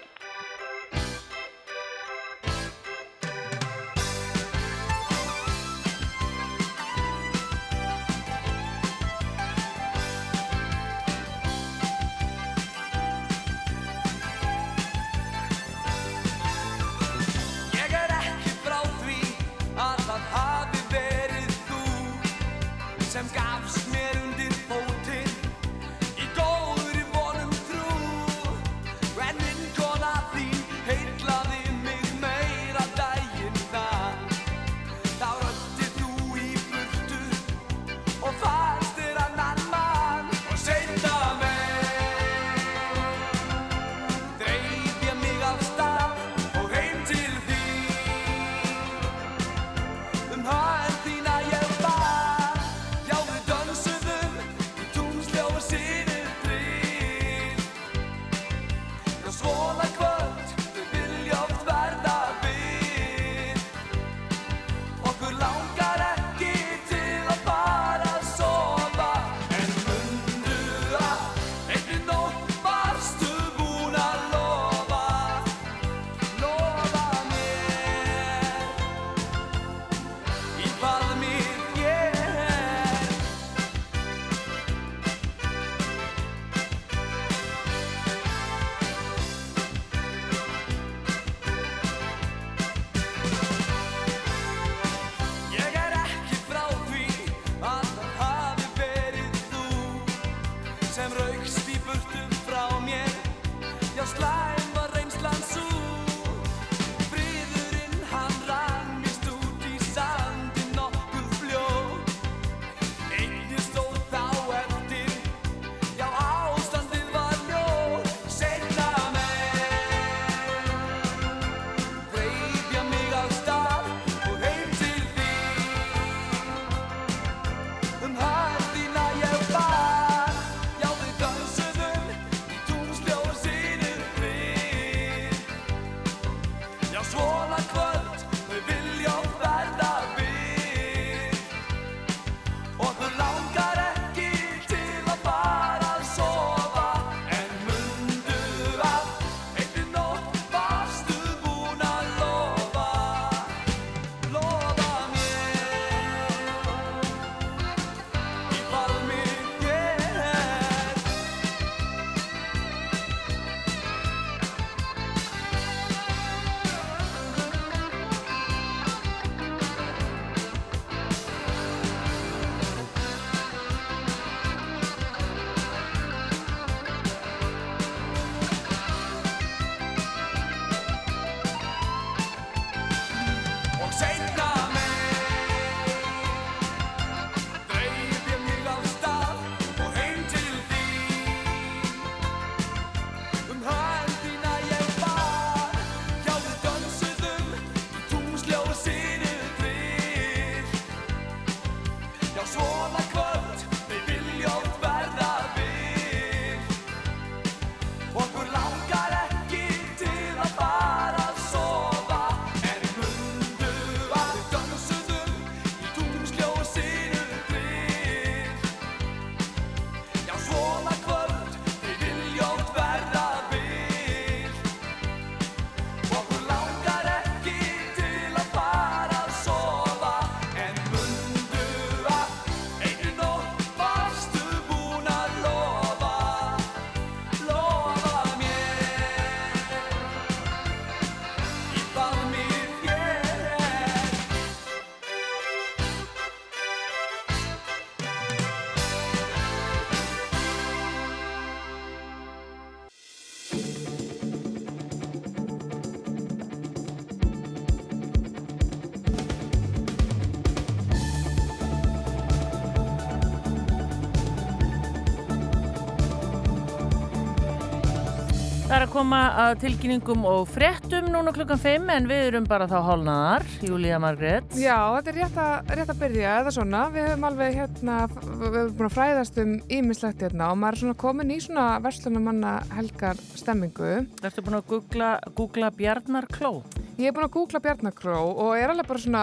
Koma að tilkynningum og fréttum núna klukkan 5 en við erum bara þá hálnaðar, Júlía Margrét. Já, þetta er rétt að, rétt að byrja eða svona, við höfum alveg hérna við höfum búin að fræðast um ímislegt hérna og maður er svona komin í svona verslunumanna helgar stemmingu Ertu búin að googla, googla Bjarnar Kló? Ég er búin að googla Bjarnakró og er alveg bara svona,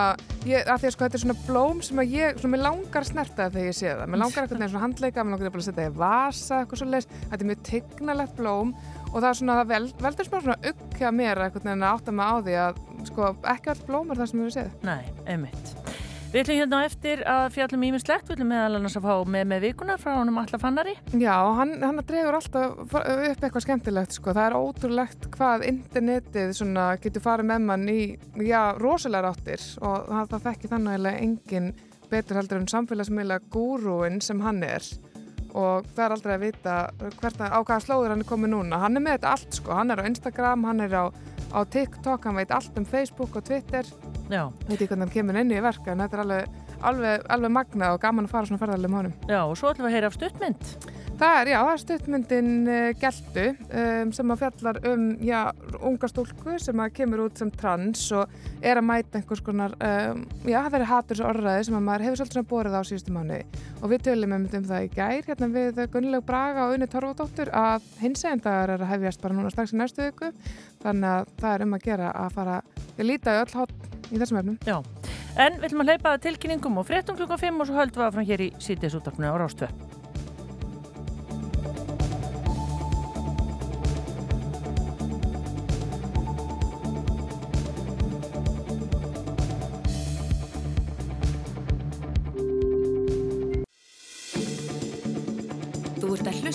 ég, að því að sko þetta er svona blóm sem að ég, svona mér langar snerta þegar ég sé það. Mér langar eitthvað svona handleika, mér langar að setja það í vasa, eitthvað svo leiðis. Þetta er mjög tignalegt blóm og það er svona, það vel, veldur smá svona uggja mér eitthvað en að átta mig á því að sko ekki all blóm er það sem við séð. Nei, einmitt. Við ætlum hérna eftir að fjallum ímislegt, við ætlum meðal annars að fá með með vikuna frá honum Alla Fannari. Já, hann, hann dregur alltaf upp eitthvað skemmtilegt sko. Það er ótrúlegt hvað internetið svona getur farið með mann í, já, rosalega ráttir og það, það þekki þannig að engin betur heldur en samfélagsmiðla gúrúin sem hann er og það er aldrei að vita hvert, á hvaða slóður hann er komið núna. Hann er með þetta allt sko, hann er á Instagram, hann er á, á TikTok, hann veit allt um Facebook og Twitter. Já. Veit ekki hvernig hann kemur inn í verka en þetta er alveg, alveg, alveg magnað og gaman að fara svona ferðarlega með honum. Já, og svo ætlum við að heyra af stuttmynd. Það er, já, það er stuttmyndin uh, Geltu um, sem að fjallar um, já, unga stúlku sem að kemur út sem trans og er að mæta einhvers konar, um, já, það er haturs orðræði sem að maður hefur svolítið svona borið á síðustu mánu og við tölum um það í gær hérna við Gunnileg Braga og Unni Torfadóttur að hins eginn dagar er að hefjast bara núna strax í næstu viku þannig að það er um að gera að fara, ég líta í öll hot í þessum efnum. Já, en við ætlum að hleypa tilkynningum og fréttum klukkan 5 og svo höldum við áfram hér í sítiðsúttarpinu á Rástvö.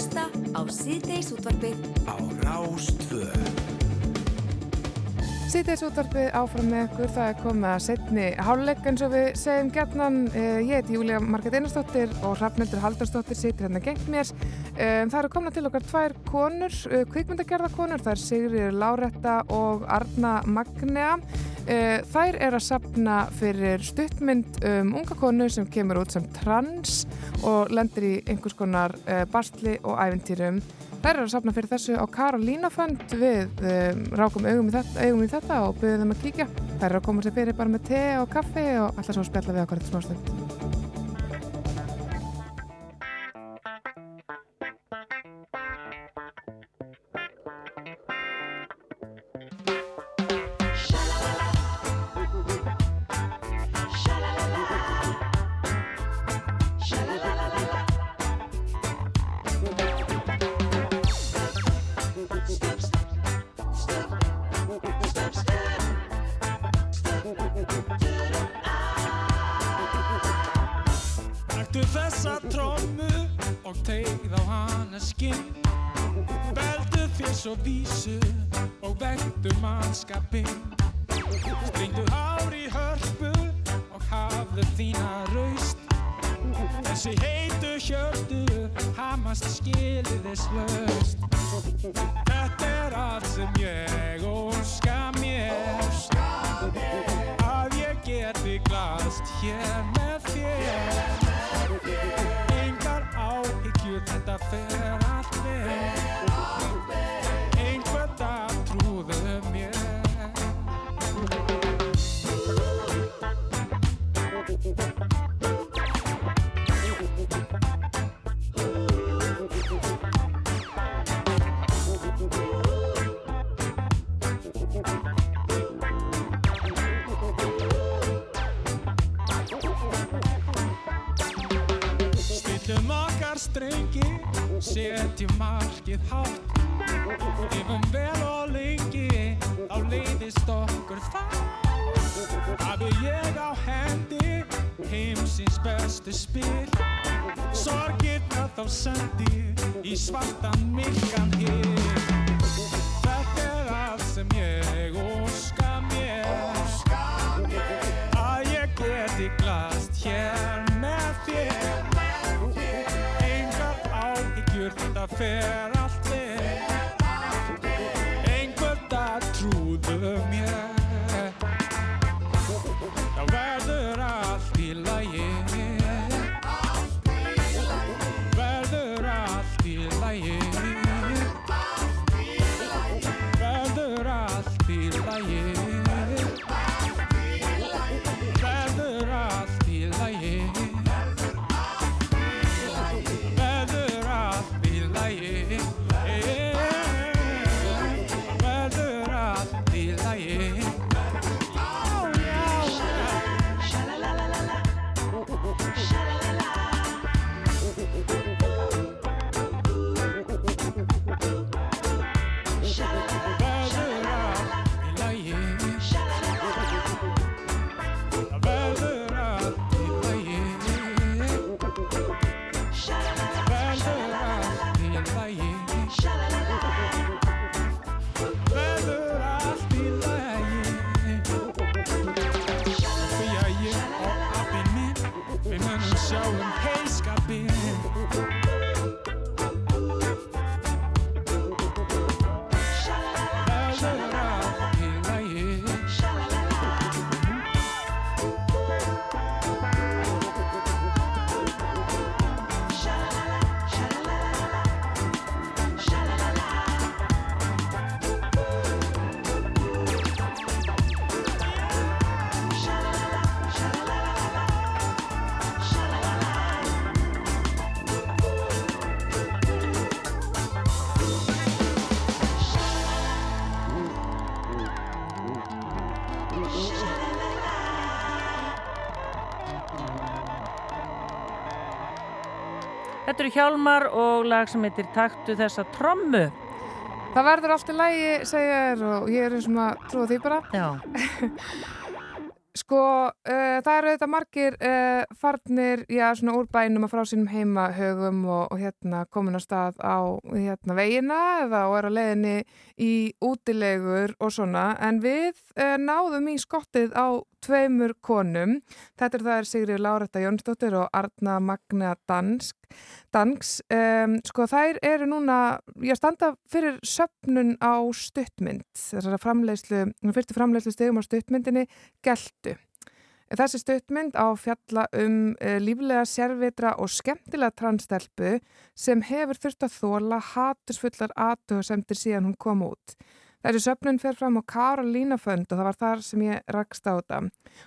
Hlusta á síðdeis útvarpið á Rástvö. Sýtis útvarpið áfram með ykkur, það er komið að setni háluleik eins og við segjum gætnan. Ég heiti Júlia Marget Einarsdóttir og Hrafnildur Haldarsdóttir situr hérna gengt mér. Það eru komna til okkar tvær konur, kvikmyndagerðarkonur, það er Sigrir Láretta og Arna Magnea. Þær er að sapna fyrir stuttmynd um unga konu sem kemur út sem trans og lendir í einhvers konar bastli og æfintýrum. Þær eru að sapna fyrir þessu á Karolína Fund við um, rákum augum í, þetta, augum í þetta og byrjuðum að kíkja. Þær eru að koma sér fyrir bara með te og kaffi og alltaf svo spjalla við okkur þetta smástund. Leiðist okkur það Hafi ég á hendi, heimsins bestu spil. Sorgirna þá sendi í svartan myrkan hér Þetta er allt sem ég óska mér. Að ég geti glast hér með þér. Engar áhyggjur, þetta fer Eru Hjálmar og lag sem heitir Taktu þessa trommu. Það verður allt í lægi, segja þér og ég er maður trúa því bara. Já. Sko, uh, það eru þetta margir uh, farnir, já, svona úr bænum að frá sínum heimahögum og, og hérna komin á stað á hérna vegina eða og er á leiðinni í útilegur og svona, en við uh, náðum í skottið á tveimur konum. Þetta er það er Sigriður Láretta Jónsdóttir og Arna Magna Dansk. Danks, um, sko þær eru núna, ég standa fyrir söpnun á stuttmynd, þessara framleiðslu, fyrstu framleiðslu stegum á stuttmyndinni, Geltu. Þessi stuttmynd á fjalla um uh, líflega sérvitra og skemmtilega transstelpu sem hefur þurft að þóla hatusfullar aðtöðsendir síðan hún kom út. Þessi söpnun fer fram á Karolína fönd og það var þar sem ég rakst á þetta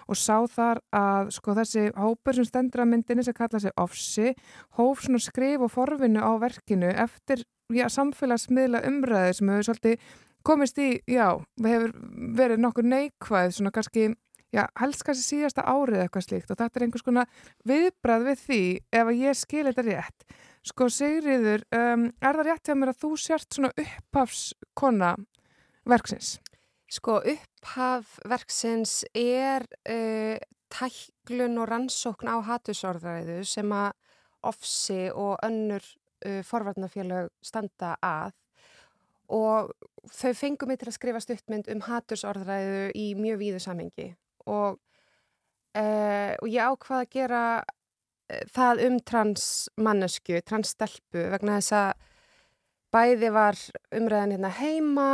og sá þar að sko þessi hópur sem stendur að myndinni sem kalla sig Offsi hóf svona skrif og forvinnu á verkinu eftir já, samfélagsmiðla umræði sem hefur svolítið komist í, já, hefur verið nokkur neikvæð svona kannski Já, helst kannski síðasta árið eitthvað slíkt og þetta er einhvers konar viðbrað við því ef að ég skil þetta rétt. Sko Sigriður, um, er það rétt hjá mér að þú sért svona upphafskona verksins? Sko upphaf verksins er uh, tæklun og rannsókn á hatusorðræðu sem að ofsi og önnur uh, forvarnafélög standa að og þau fengum mig til að skrifa stuttmynd um hatursorðræðu í mjög víðu samengi og, uh, og ég ákvaði að gera það um transmannesku, transstelpu vegna þess að bæði var umræðan hérna heima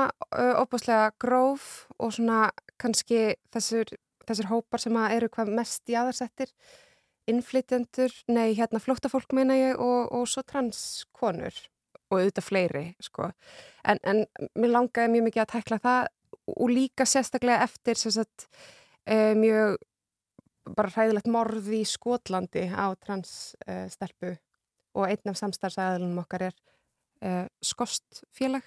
opaslega gróf og svona kannski þessur, þessir hópar sem eru hvað mest í aðarsettir innflytjendur, nei hérna flóttafólk meina ég og, og svo transkonur og auðvitað fleiri sko. en, en mér langaði mjög mikið að tækla það og líka sérstaklega eftir sagt, uh, mjög bara hræðilegt morð í Skotlandi á transstelpu uh, og einn af samstarfsæðalunum okkar er uh, skost félag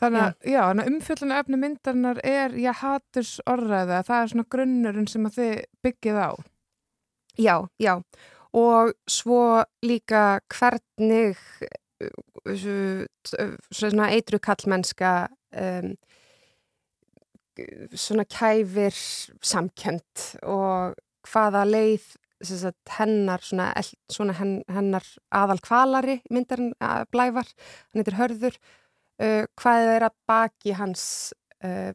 Þannig að, já, já umfjölduna efni myndarinnar er, já, haturs orðræða, það er svona grunnurinn sem að þið byggið á. Já, já, og svo líka hvernig svona eitru kallmennska um, svona kæfir samkjönd og hvaða leið sagt, hennar svona, svona hennar aðal kvalari myndarinn blævar, hann heitir Hörður uh, hvað er að baki hans uh,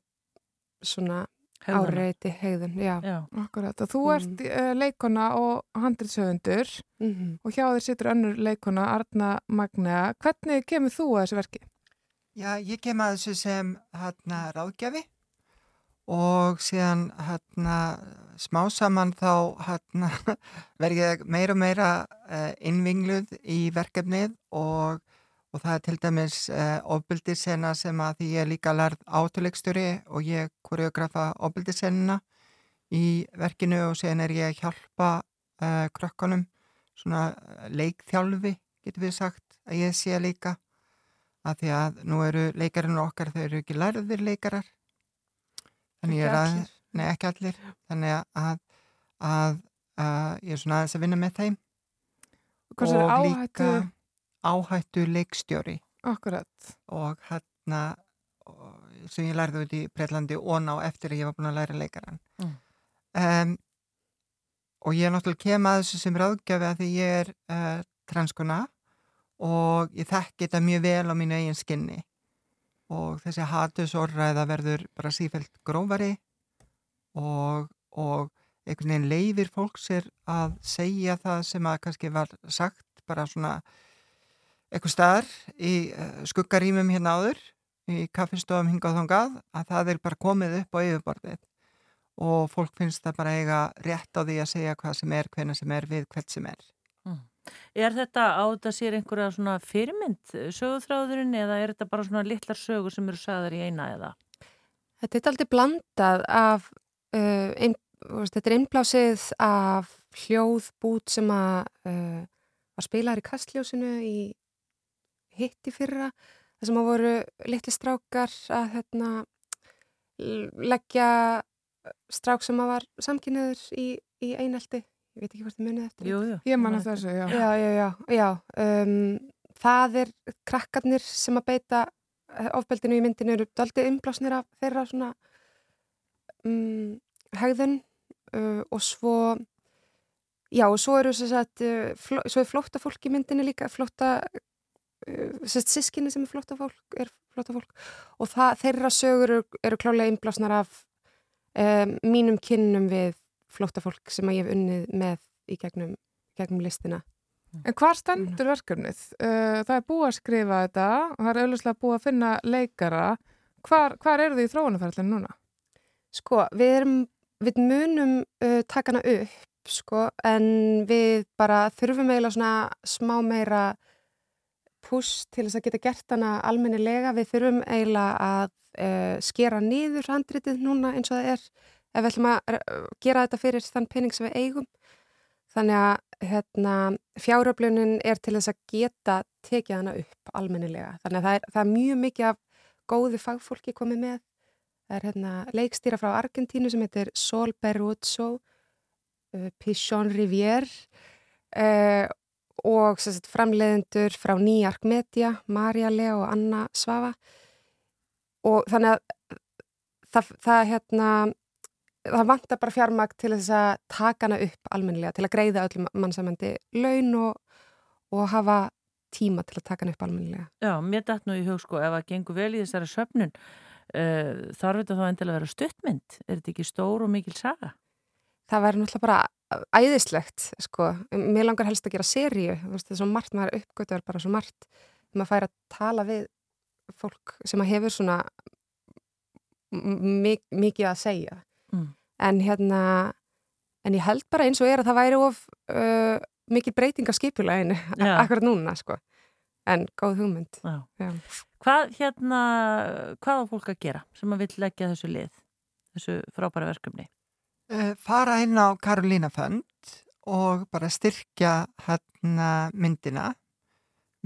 svona áreiti hegðun, já. já. Akkurat, og þú ert uh, leikona og handrilshöfundur mm -hmm. og hjá þér situr önnur leikona Arna Magnea. Hvernig kemur þú að þessu verki? Já, ég kem að þessu sem hérna ráðgjafi og síðan hérna smá saman þá hérna verð ég meira og meira uh, innvingluð í verkefnið og, og það er til dæmis uh, ofbildisena sem að því ég líka lærð átuleikstjóri og ég koreografa ofbildisenina í verkinu og sen er ég að hjálpa uh, krökkunum svona leikþjálfi getur við sagt að ég sé líka. Að því að nú eru leikarinn okkar þau eru ekki lærðir leikarar þannig ég er að allir. nei ekki allir þannig að, að, að ég er svona aðeins að vinna með þeim Hvers er áhættu? áhættu leikstjóri Akkurat. og hérna sem ég lærði út í Breitlandi og ná eftir að ég var búin að læra leikaran Mm. um, og ég er náttúrulega kem að þessu sem ráðgjafi að því ég er uh, transkona og ég þekki þetta mjög vel á mínu eigin skinni og þessi hatusórræða verður bara sífælt grófari og, og einhvern veginn leifir fólks er að segja það sem að kannski var sagt bara svona eitthvað staðar í uh, skuggarýmum hérna áður í kaffistofum hingað og þangað að það er bara komið upp á yfirborðið og fólk finnst það bara eiga rétt á því að segja hvað sem er, hvenna sem er við hvert sem er. Er þetta á þetta sér einhverja svona fyrirmynd sögutráðurinn eða er þetta bara svona litlar sögur sem eru sagðar í eina eða? Þetta er aldrei blandað af, uh, ein, þetta er innblásið af hljóðbút sem að uh, var spilaðar í kastljósinu í hitti fyrra, það sem að voru litli strákar að hérna, leggja strák sem að var samkynniður í, í einelti. Ég veit ekki hvort þið munið eftir. Jú, jú. Ég man að þessu, já. Já, já, já, já. Um, það er krakkarnir sem að beita eh, ofbeldinu í myndinu eru daldið innblásnir af þeirra svona um, hegðun uh, og svo já og svo eru sem sagt, uh, fló, svo er flótta fólk í myndinu líka flótta uh, sískinni sem er flótta fólk er flótta fólk og það, þeirra sögur eru, eru klálega innblásnar af um, mínum kynnum við flótta fólk sem að ég hef unnið með í gegnum, gegnum listina En hvar stendur verkefnið? Uh, Það er búið að skrifa þetta og það er auðvitað búið að finna leikara. Hvar, hvar eru þið í þróunarferðinu núna? Sko, við, erum, við munum uh, taka hana upp, sko, en við bara þurfum eiginlega svona smá meira puss til þess að geta gert hana almennilega. Við þurfum eiginlega að uh, skera niður handritið núna eins og það er ef við ætlum að gera þetta fyrir þann pening sem við eigum. Þannig að hérna, fjáröflunin er til þess að geta tekið hana upp almennilega. Þannig að það er, það er mjög mikið af góðu fagfólki komið með. Það er hérna, leikstýra frá Argentínu sem heitir Sol Berruzzo, uh, Pichon Rivière uh, og sagt, framleiðendur frá Nýjark Media, Marja Lea og Anna Svafa. Og þannig að það, það hérna, það vantar bara fjármagn til þess að taka hana upp almennilega, til að greiða öllum mannsamandi laun og, og hafa tíma til að taka hana upp almennilega. Já, mér dætt nú í hug sko, ef það gengur vel í þessari söfnun, uh, þarf þetta þá endilega að vera stuttmynd? Er þetta ekki stór og mikil saga? Það væri náttúrulega bara æðislegt, sko. Mér langar helst að gera seríu, þú veist, það er svo margt, maður uppgötur bara svo margt. Maður fær að tala við fólk sem hefur svona mik mikið að segja. Mm. En hérna, en ég held bara eins og er að það væri of uh, mikið breyting af skipuleginu Já. akkurat núna, sko. En góð hugmynd. Já. Já. Hvað hérna, hvað á fólk að gera sem að vill leggja þessu lið, þessu frábæra verkefni? Uh, fara inn á Karolína Fund og bara styrkja hérna myndina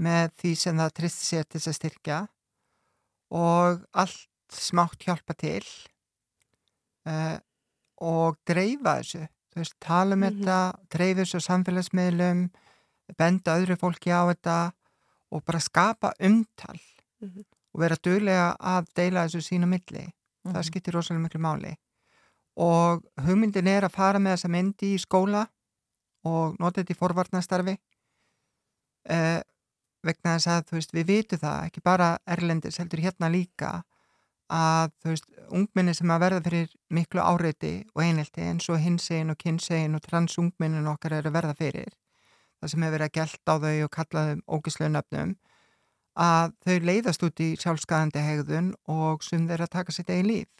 með því sem það tristi sér til þess að styrkja og allt smátt hjálpa til uh, og dreifa þessu veist, tala um Mhm. þetta dreifa þessu samfélagsmiðlum benda öðru fólki á þetta og bara skapa umtal Mhm. og vera duglega að deila þessu sína milli það Mhm. skiptir rosalega miklu máli og hugmyndin er að fara með þessa myndi í skóla og nota þetta í forvarnastarfi eh, vegna þess að veist, við vitum það, ekki bara erlendis heldur hérna líka að þú veist, ungminni sem að verða fyrir miklu áreiti og einhelti eins og hinsegin og kynsegin og transungminnin okkar er að verða fyrir það sem hefur verið að gelta á þau og kalla þau ógislegu nöfnum að þau leiðast út í sjálfskaðandi hegðun og sum þeir að taka sitt eigin líf.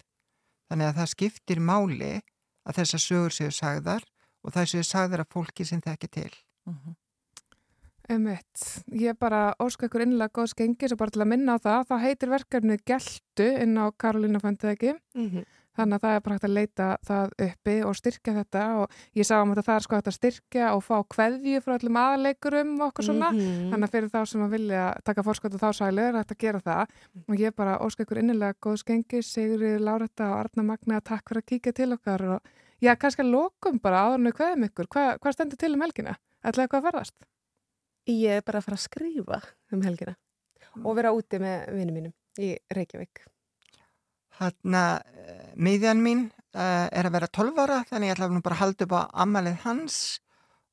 Þannig að það skiptir máli að þessar sögur séu sagðar og það séu sagðar af fólki sem þekki til Emitt, ég bara óska ykkur innlega góðs gengis og bara til að minna á það, þá heitir verkefnið Geltu inn á Karolína fændið ekki Mhm. þannig að það er bara hægt að leita það uppi og styrkja þetta og ég sá um þetta það er sko hægt að styrkja og fá kveðju frá öllum aðaleikurum og okkur svona Mhm. þannig að fyrir þá sem að vilja taka fórskot og þá sælu er hægt að gera það og ég bara óska ykkur innilega góðs gengis Sigri Láretta og Arna Magna takk fyrir að kíkja til okkar og já, kannski að lokum bara áður en við kveðum ykkur Hva, hvað stendur til um helgina? Ætlaði eitthvað að ferðast? Ég er bara að fara að skrifa um helgina og vera úti með vinnum mínum í Reykjavík. Hanna, miðjan mín uh, er að vera 12 ára, þannig ég ætla nú bara að halda upp á ammalið hans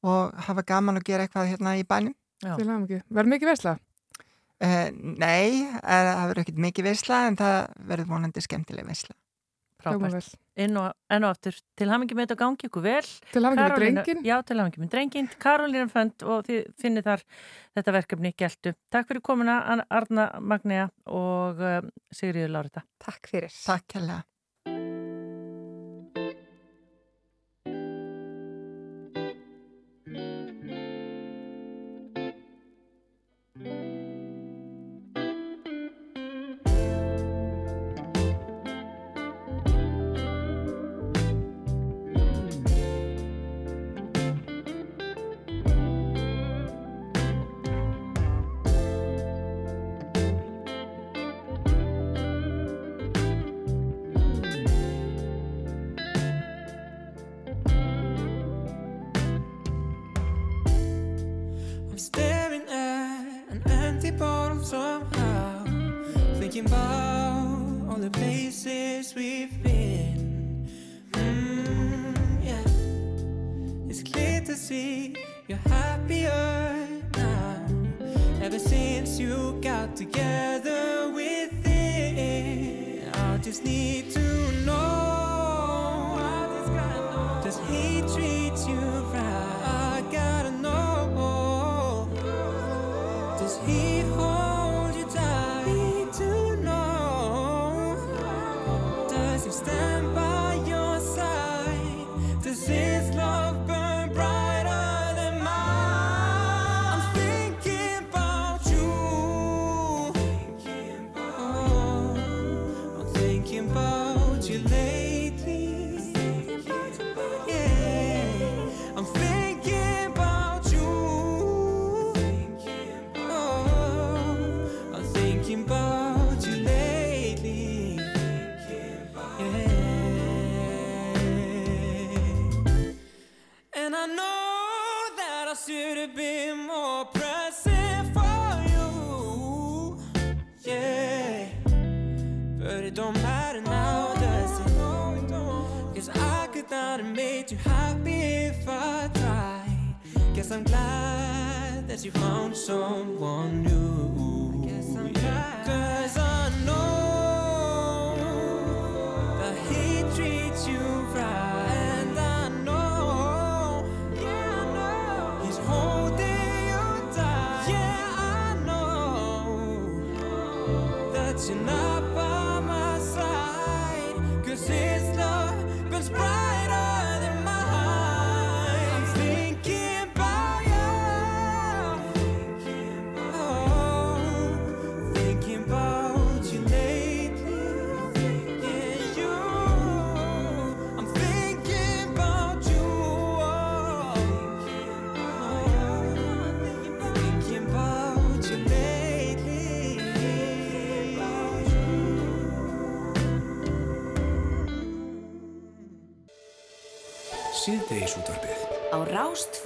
og hafa gaman að gera eitthvað hérna í bænum. Verður mikið veisla? Uh, nei, uh, það verður ekkert mikið veisla en það verður vonandi skemmtileg veisla. Frábært. Inn og, enn og aftur. Til hamingi með þetta gangi ykkur vel. Til hamingju með drenginn. Já, til hamingi með drenginn. Karolína Fönd og þið finnið þar þetta verkefni geltu. Takk fyrir komuna Anna- Arna Magnea og uh, Sigriður Lárita. Takk fyrir. Takk hella.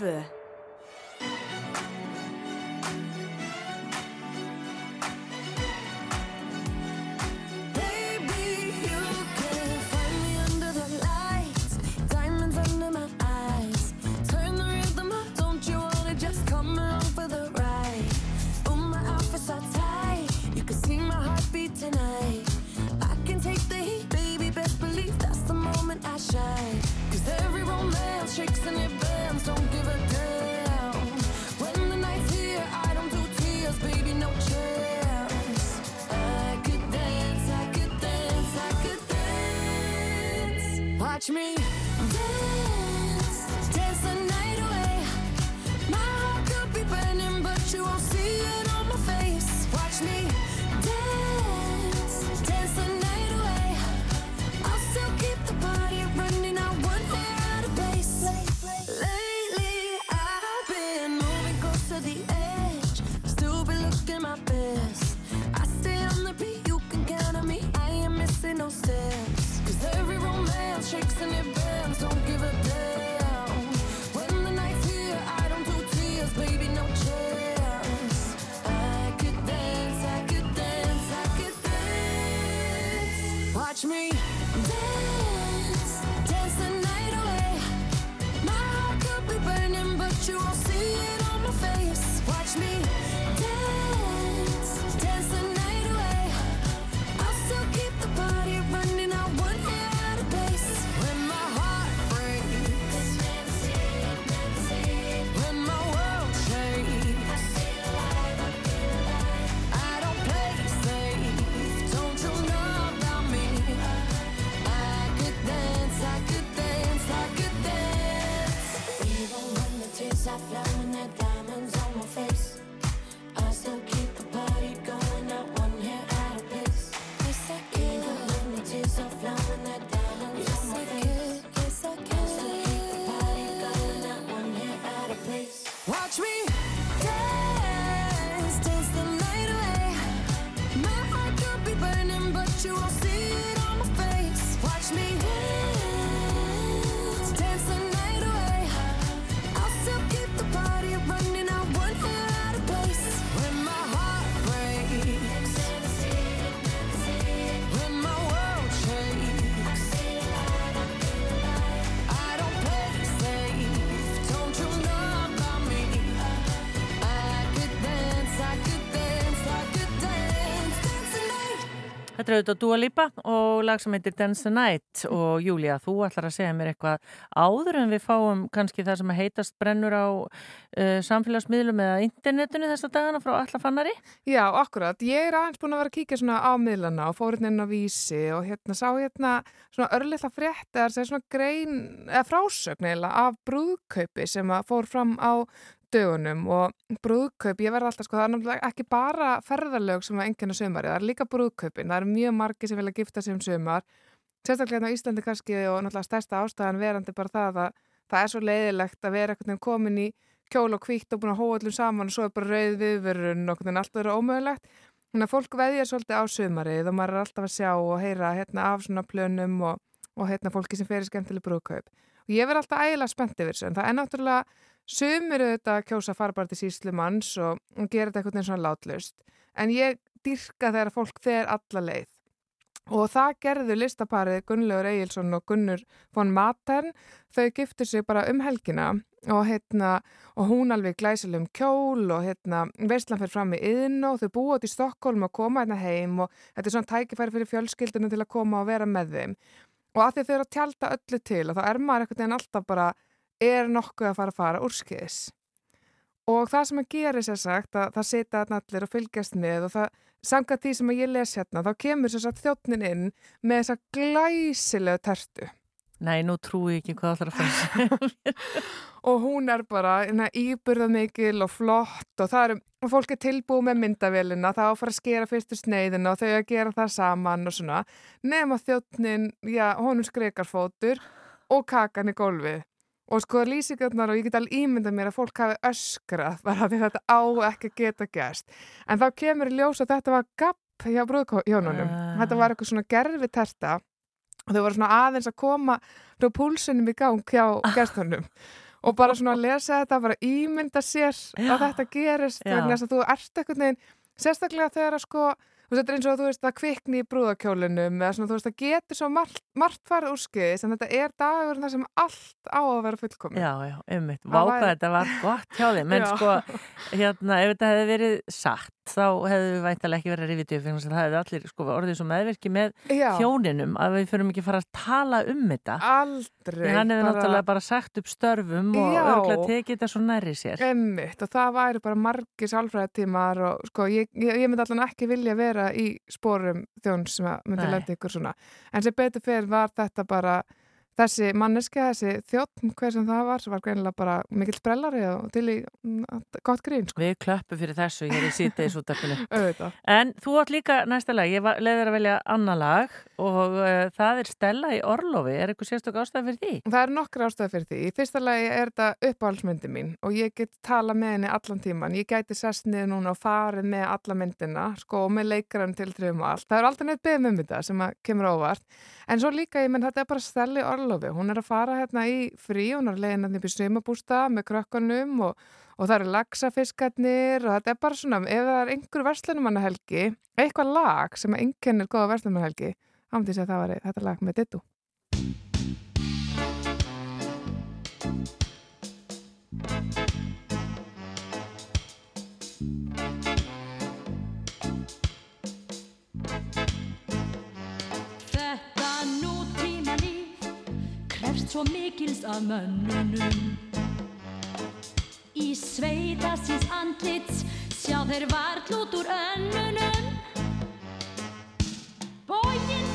Rástfö dance. Watch me Þetta er auðvitað Dua Lipa og lag sem heitir Dance the Night og Júlia, þú ætlar að segja mér eitthvað áður en við fáum kannski það sem heitast brennur á uh, samfélagsmiðlum eða internetinu þessa dagana frá allafannari? Já, akkurat. Ég er aðeins búin að vera að kíkja svona á miðlana og fór hérna inn á vísi og hérna sá hérna svona örlittla frétt eða svona grein, eða frásögn eiginlega af brúðkaupi sem að fór fram á dögunum og brúðkaup, ég verði alltaf sko, það er náttúrulega ekki bara ferðarlög sem að enginn að sömari, það er líka brúðkaupin, það eru mjög margi sem vilja gifta sig um sömar, sérstaklega hérna á Íslandi kannski og náttúrulega stærsta ástæðan verandi bara það að það er svo leiðilegt að vera veginn komin í kjól og kvítt og búin að hóa öllum saman og svo er bara rauð viðverun og einhvern veginn allt verið ómögulegt. Þannig að fólk veðjar svolítið á sömarið og maður er alltaf að sjá og heyra hérna af svona plönum og, og hérna fólki sem fer í skemmtileg brúðkaup. Og ég verð alltaf ægilega spennt yfir þessu en það er náttúrulega Sumir auðvitað að kjósa fara bara til síslumanns og, gera þetta eitthvað og látlust. En ég dyrka þegar fólk fer alla leið. Og það gerðu listaparið Gunnlaugur Egilson og Gunnur von Matern. Þau giftu sig bara um helgina og, hérna, og hún alveg glæsilegum kjól og hérna, veistlan fyrir fram í yðn og þau búið út í Stokkólm og koma hérna heim og þetta er svona tækifæri fyrir fjölskyldunum til að koma og vera með þeim. Og að því þau eru að tjálta öllu til og þá er maður eitthvað en alltaf bara er nokkuð að fara að fara úrskiðis. Og það sem að gera sér sagt að það setja allir og fylgjast með og það samkvæmt því sem að ég les hérna þá kemur sér sagt þjóttnin inn með þessa glæsilegu tertu. Nei, nú trúi ég ekki hvað það ætlar að fara. og hún er bara íburðað mikil og flott og það er, og fólk er tilbúið með myndavélina, það á að fara að skera fyrstu sneiðina og þau að gera það saman og svona. Nefn að þjóttnin, já, honum skrekar fótur og kakan í gólfið. Og sko lýsingarnar og ég get alveg ímyndað mér að fólk hafi öskrað bara því þetta á ekki geta gæst. En þá kemur í ljós að þetta var gapp hjá brúðhjónunum. Uh. Þetta var eitthvað svona gerfi terta og þau voru svona aðeins að koma frá púlsunum í gang hjá gæstunum. Og bara svona að lesa þetta, bara ímynda sér Já. að þetta gerist vegna þess að þú ert eitthvað neginn, sérstaklega þegar að sko veist, þetta er eins og þú veist að kvikni í brúðakjólunum eða svona, þú veist, það getur svo margt, margt farið úrskiðis en þetta er dagur þar sem allt á að vera fullkomið. Já, já, ummitt. Váka væri... þetta var gott hjá þig. Menn sko, hérna, ef þetta hefði verið satt, þá hefðu við væntalega ekki verið að rifið til það hefði allir sko orðið svo meðverki með já. hjóninum að við förum ekki fara að tala um þetta. Aldrei. Því hann hefði bara... náttúrulega bara sagt upp störfum og örgulega tekið þetta svo næri sér. Ummitt og það væri bara margir sálfræðatímar og sko, ég, ég, ég myndi allan ekki vilja vera í spórum þjón sem myndi lendi ykkur svona. En sem betur fyrir var þetta bara þessi manneska, þessi þjótt hver sem það var, sem var greinilega bara mikill sprellari og til í mm, gott grín sko. Við klöppum fyrir þessu, ég er í síðdeis út af henni. En þú átt líka næsta lag, ég leiður að velja annar lag og uh, það er Stella í Orlofi er eitthvað sérstök ástæði fyrir því? Það er nokkru ástæði fyrir því. Í fyrsta lagi er þetta uppáhaldsmyndi mín og ég get tala með henni allan tíman. Ég gæti sest niður núna og farið með alla myndina sko og með leikaran til þrjum og allt. Það Orlofi. Hún er að fara hérna í frí, hún er að leiðina upp í svimabústa með krökkunum og og það eru lagsafiskarnir og þetta er bara svona, ef það er einhver verslunumannahelgi, eitthvað lag sem enginn er góða verslunumannahelgi, ámdi að það var þetta lag með dittu. Svo mikils af mönnunum. Í sveita síns andlits sjá þeir vart út úr önnunum. Bógin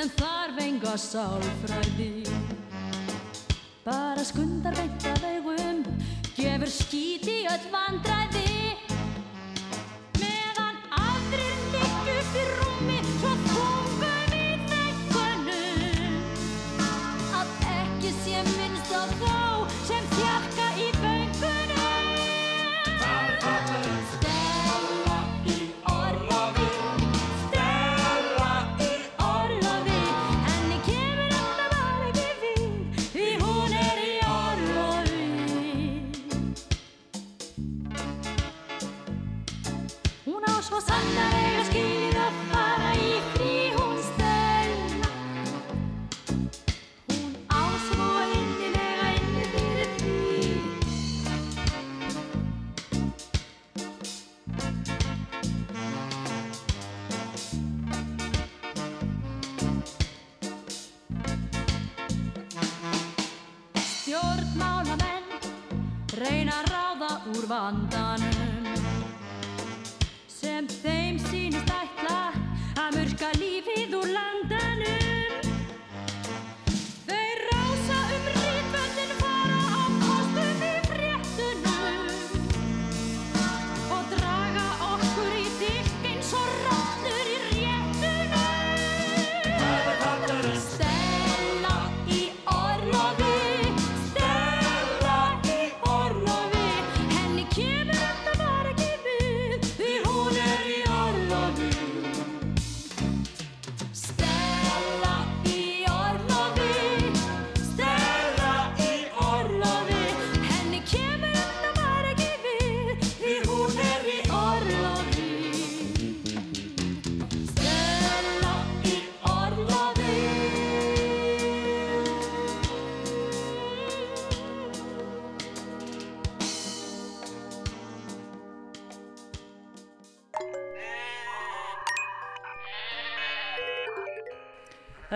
sem þarf enga sálfræði Bara skundar beint að augum, gefur skít í öll vandræði. Meðan aðrir ligg upp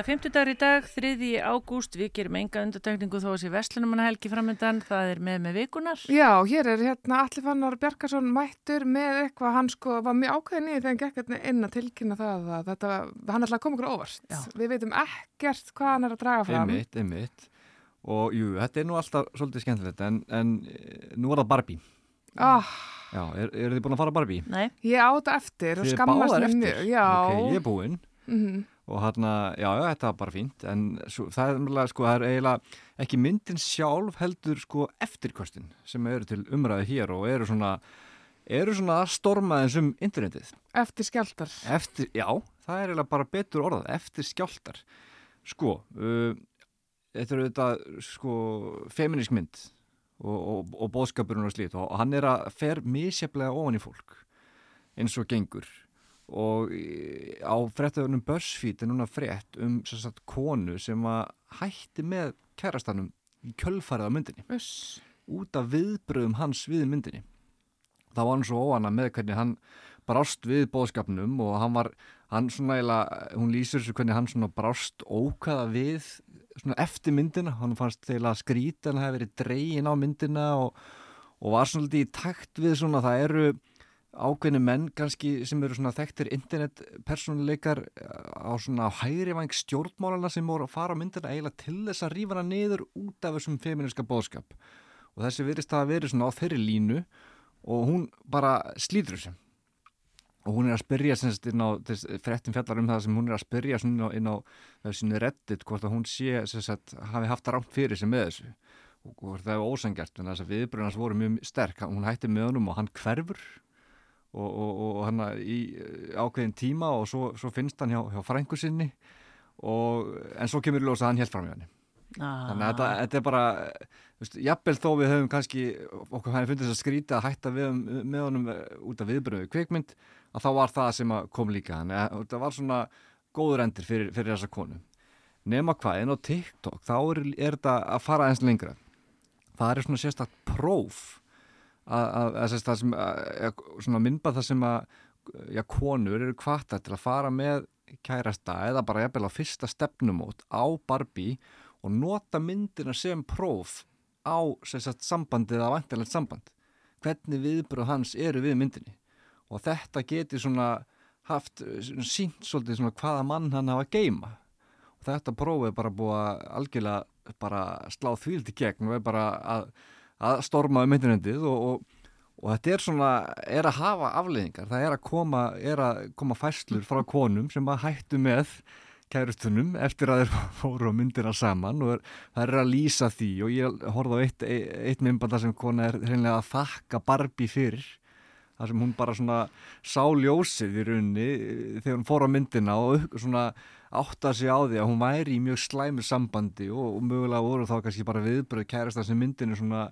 er 50 dagur í dag, 3. ágúst, við gerum enga undartekningu þó að sé Vestlunumannahelgi framöndan, það er með með vikunar. Já, hér er hérna Alli Fannar Bjarkarsson mættur með eitthvað, hann sko var mjög ákveðin í þegar hann gekk hérna inn að tilkynna það að þetta, hann ætlaði að koma okkur óvart. Já. Við veitum ekkert hvað hann er að draga fram. Einmitt, einmitt. Og jú, þetta er nú alltaf svolítið skemmtilegt, en, en eh, nú er það Barbie. Ah, Já, er, eru þið búin að fara Barbie? Nei. ég á þetta eftir og skammast mér eftir? mjög. Já. Ok, ég er búinn. Mhm. Og hérna, já, já, þetta var bara fínt, en svo, það er umlega, sko, það er eiginlega ekki myndin sjálf heldur, sko, eftirkostin sem eru til umræði hér og eru svona, eru svona að storma þessum internetið. Eftir skjáltar. Eftir, já, það er eiginlega bara betur orðað, eftir skjáltar. Sko, uh, þetta eru þetta, sko, feminísk mynd og, og, og bóðskapurinn og slít og, hann er að fer misjaflega ofan í fólk eins og gengur og á fréttaðunum BuzzFeed er núna frétt um sagt, konu sem að hætti með kærastanum í kjölfarið á myndinni. Uss. út af viðbröðum hans við myndinni. Það var hann svo óana með hvernig hann brást við bóðskapnum og hann var, hann svona eiginlega, hún lýsir þessu hvernig hann svona brást ókvæða við svona eftir myndina, hann fannst eiginlega skrít en það hefði verið dregin á myndina og, og var svona litið í takt við svona, það eru ákveðni menn kannski sem eru svona þekktir internetpersonleikar á svona hægri vang stjórnmálana sem voru að fara á myndina eiginlega til þess að rífa hana niður út af þessum feministka bóðskap og þessi virðist að verið svona á þeirri línu og hún bara slítur þessu. Og hún er að spyrja semst inn á frettin fjallar um það sem hún er að spyrja á, inn á þessu reddit hvort að hún sé semst hafi haft rámt fyrir sig með þessu. Og hvort það er ósangjart en þess að viðbröðnars voru mjög sterk. Hún hætti með honum og hann hverfur og, og, og hann í ákveðin tíma og svo, svo finnst hann hjá, hjá frængu sinni og, en svo kemur í ljós að hann held fram hjá henni. Ah. þannig að þetta, þetta er bara jafnvel þó við höfum kannski okkur hann fundið þess að skrýta að hætta við, með honum eh, út af viðbröðu kvikmynd að þá var það sem kom líka. Þannig að þetta var svona góður endir fyrir, fyrir þessa konu. Nema hvað, en á TikTok þá er, er þetta að fara eins lengra. Það er svona sérstakt próf að, það sem svona myndbað það sem að konur eru kvartar til að fara með kærasta eða bara jafnvel á fyrsta stefnumót á Barbie og nota myndina sem próf á sagt, sambandið eða vantilegt samband. Hvernig viðbröð hans eru við myndinni? Og þetta geti svona haft svona, sínt svolítið svona hvaða mann hann hafa að geima og þetta próf er bara búið að algjörlega bara slá þvíldi gegn og er bara að, að storma um myndinendið og, og, og þetta er svona, er að hafa afleðingar það er að koma, er að koma fæslur frá konum sem að hættu með kærustunum eftir að þeir fóru á myndina saman og það er að lýsa því og ég horfði á eitt, eitt myndbanda sem kona er hreinlega að þakka Barbie fyrir þar sem hún bara svona sá ljósið í rauninni þegar hún fór á myndina og svona átta sig á því að hún væri í mjög slæmur sambandi og, og mögulega voru þá kannski bara viðbröð kærasta sem myndinu svona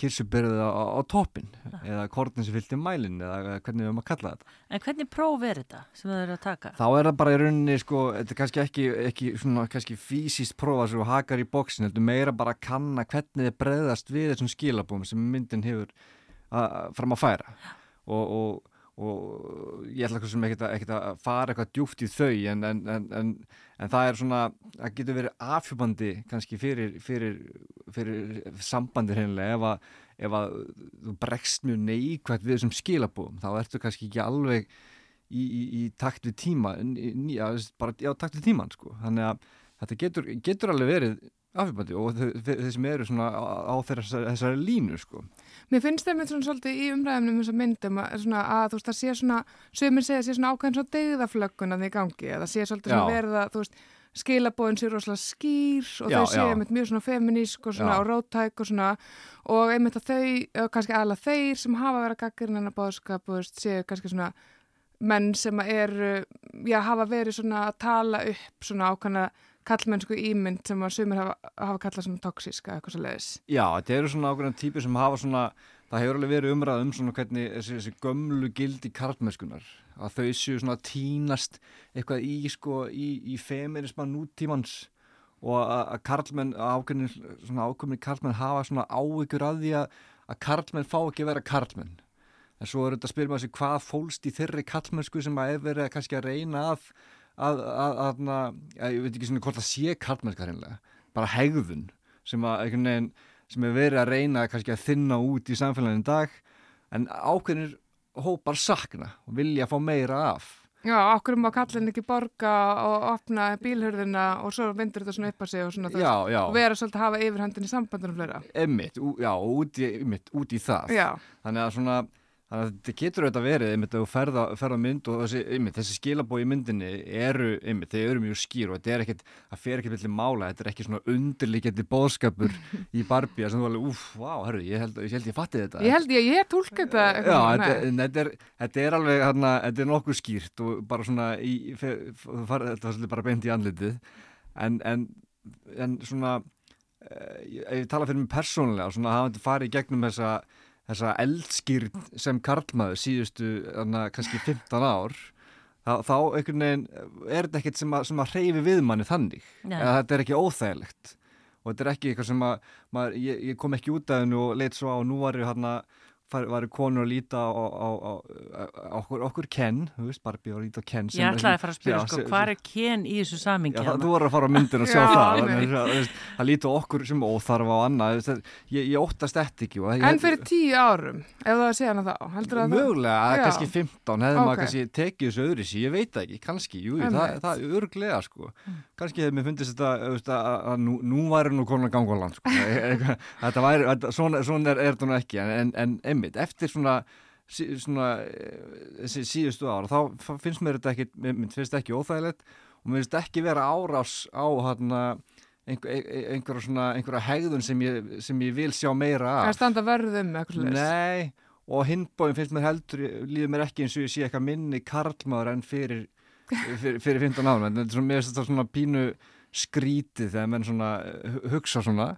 kirsubyrðið á, á toppin eða kortin sem fylgti mælin eða hvernig við höfum að kalla þetta. En hvernig próf er þetta sem það eru að taka? Þá er það bara í rauninni sko, þetta er kannski ekki, ekki svona kannski fysiskt prófa sem þú hakar í bóksin, heldur meira bara að kanna hvernig þið breðast við þessum skilabúm sem myndin hefur að, fram að færa og, og, og ég ætla ekki að, fara eitthvað djúft í þau en, en, en, en, það er svona, það getur verið afhjúbandi kannski fyrir, fyrir, fyrir sambandi hreinlega ef að, ef að þú bregst mjög neikvægt við þessum skilabúm þá ertu kannski ekki alveg í, í, í takt við tíma, í, bara já, takt við tíman sko, þannig að þetta getur, getur alveg verið afhjúbandi og þeir sem eru svona á þessari, línu sko. Mér finnst það með svona svolítið í umræðum um þessar myndum að, svona, að þú veist það sé svona, sömur segja að sé svona ákveðin svona deyðaflögguna því gangi, að það sé svolítið svona verða, þú veist, skilabóðin sé rosalega skýr og já, þau séu einmitt mjög svona feminísk og svona já. og rótæk og svona og einmitt að þau, kannski alla þeir sem hafa verið að gaggarinn en að bóðskap og séu kannski svona menn sem er, já, hafa verið svona að tala upp svona ákvæmna kallmennsku ímynd sem að sumir hafa, hafa kallað svona toksíska eitthvað svo leiðis. Já, þetta eru svona ákveðan típur sem hafa svona, það hefur alveg verið umræð um svona hvernig þessi, þessi gömlu gildi kallmennskunar, að þau séu svona tínast eitthvað í sko í, í feminisman nútímans og að karlmenn, ákveðin svona ákveðin karlmenn hafa svona áhyggjur að því að, að karlmenn fá ekki að vera karlmenn. En svo er þetta að maður sig hvað fólst í þeirri kallmennsku sem að ef verið kannski að reyna að að, að, að, að ég veit ekki svona hvort það sé karlmennskar hinnlega, bara hegðun sem að einhvern veginn sem er verið að reyna kannski að þinna út í samfélaginu dag en ákveðinir hópar sakna og vilja fá meira af Já, okkur má kallin ekki borga og opna bílhörðina og svo vindur þetta svona upp að sig og svona já, já. og vera svolítið að hafa yfirhandin í sambandunum flera. Emmitt, já, út í, út í það. Já. Þannig að svona Þannig að þetta getur auðvitað verið einmitt að þú ferða, ferða mynd og þessi, einmitt, þessi skilabói í myndinni eru, einmitt, þeir eru mjög skýr og þetta er ekkert, það fer ekki villi mála, þetta er ekki svona undirlíkjandi bóðskapur í Barbie sem þú alveg, uff, vá, herru, ég held ég, held ég fatti þetta. Ég held ég, ég tólk þetta. Já, þetta, þetta, er, þetta er alveg, hérna, þetta er nokkuð skýrt og bara svona, í, þetta var svolítið bara beint í andlitið, en, en, en svona, eh, ef ég tala fyrir mig persónulega, svona, hafa þessa eldskýrn sem karlmaður síðustu anna, kannski 15 ár þá, þá einhvern veginn er þetta ekkert sem að, sem að hreyfi við manni þannig? Eða þetta er ekki óþægilegt? Og þetta er ekki eitthvað sem að maður, ég, ég kom ekki út af hennu og leitt svo á og nú var ég hérna varu konur að líta á, á, á, á okkur, okkur Ken, þú veist, Barbie og líta á Ken Ég ætlaði að fara að spyrja, sko, hvað er Ken í þessu samingi? Já, það, þú voru að fara á myndir og sjá já, það að, að líta okkur sem óþarf á annað ég, ég óttast þetta ekki ég, En fyrir tíu árum, ef það sé hana þá Mögulega, það... kannski 15 hefði okay. maður kannski tekið þessu öðru sí, ég veit ekki kannski, jú, það, það er örglega sko. mm. kannski hefði mér fundist þetta að nú, nú væri nú konar gangaland sko. þetta væri, svona er þetta ekki en, en einmitt, eftir svona, sí, svona þessi síðustu ára, þá finnst mér þetta ekki, mér finnst ekki óþægilegt og mér finnst ekki vera árás á hérna einhver, einhverja svona, einhverja hegðun sem ég, sem ég vil sjá meira af. Það standa verðum. Nei, og hindbóin finnst mér heldur, líður mér ekki eins og ég sé eitthvað minni karlmaður enn fyrir, fyrir, fyrir 15 ára, en þetta er mér finnst þetta svona pínu skrítið þegar menn svona hugsa svona,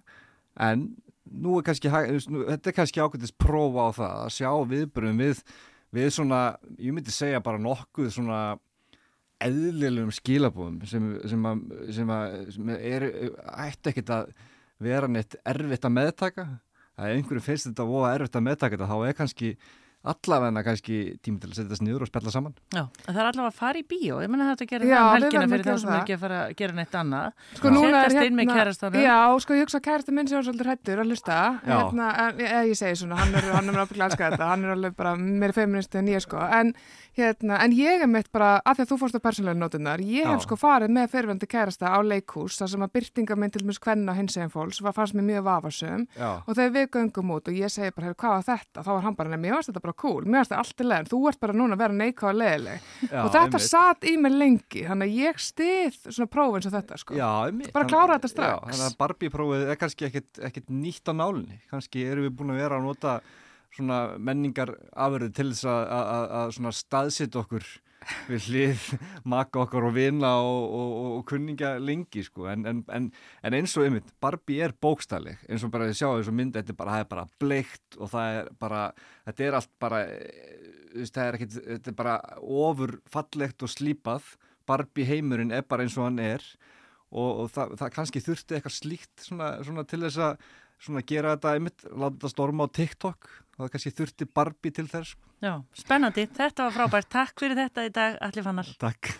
en nú er kannski, þetta er kannski ákveldist prófa á það að sjá viðbröðum við, við svona, ég myndi segja bara nokkuð svona eðlilegum skilabúðum sem, sem, að, sem, að, sem er ætti ekkert að vera neitt erfitt að meðtaka. Að einhverju finnst þetta voða erfitt að meðtaka þetta þá er kannski allavegna kannski tími til að setja þess niður og spella saman. Já, það er allavega að fara í bíó. Ég menna þetta að gera það um helgina fyrir það sem ekki að fara að gera neitt annað. Sko núna er hérna Já, sko ég hugsa að kærasta minn sé svolítið hættur að lusta hérna, ég, ég segi svona, hann er hann er alveg glæska þetta, hann er alveg bara meira feministi en ég sko, en Hérna, en ég er mitt bara, að því að þú fórst á persónlega nótunar, ég hef Já. sko farið með fyrirvendu kærasta á leikús, þar sem að byrtingamenn til mjög skvenna hins eginn fólks var fannst mér mjög vafasum Já. og þegar við göngum út og ég segi bara, hvað var þetta? Þá var hann bara, mér finnst þetta bara cool, mér finnst þetta allt í leginn, þú ert bara núna að vera neika og leðileg og þetta satt í mig lengi, þannig að ég stið svona prófið eins og þetta sko, Já, einmitt. bara klára þetta strax. Þannig að Barbie prófið er kannski ekkit, ekkit svona menningar afverðu til þess að staðsitt okkur við hlið maka okkar og vina og, og, og, kunningja lengi sko. En, en, en, eins og einmitt, Barbie er bókstalleg eins og bara þið sjáu þessu mynd þetta er er bara bleikt og það er bara þetta er allt bara eh, það er ekkit, þetta er bara ofur fallegt og slípað. Barbie heimurinn er bara eins og hann er og, og það, það kannski þurfti eitthvað slíkt svona, svona til þess að svona gera þetta einmitt, þetta storma á TikTok það kannski þurfti Barbie til þess Já, spennandi, þetta var frábært. Takk fyrir þetta í dag, Alli Fannar. Takk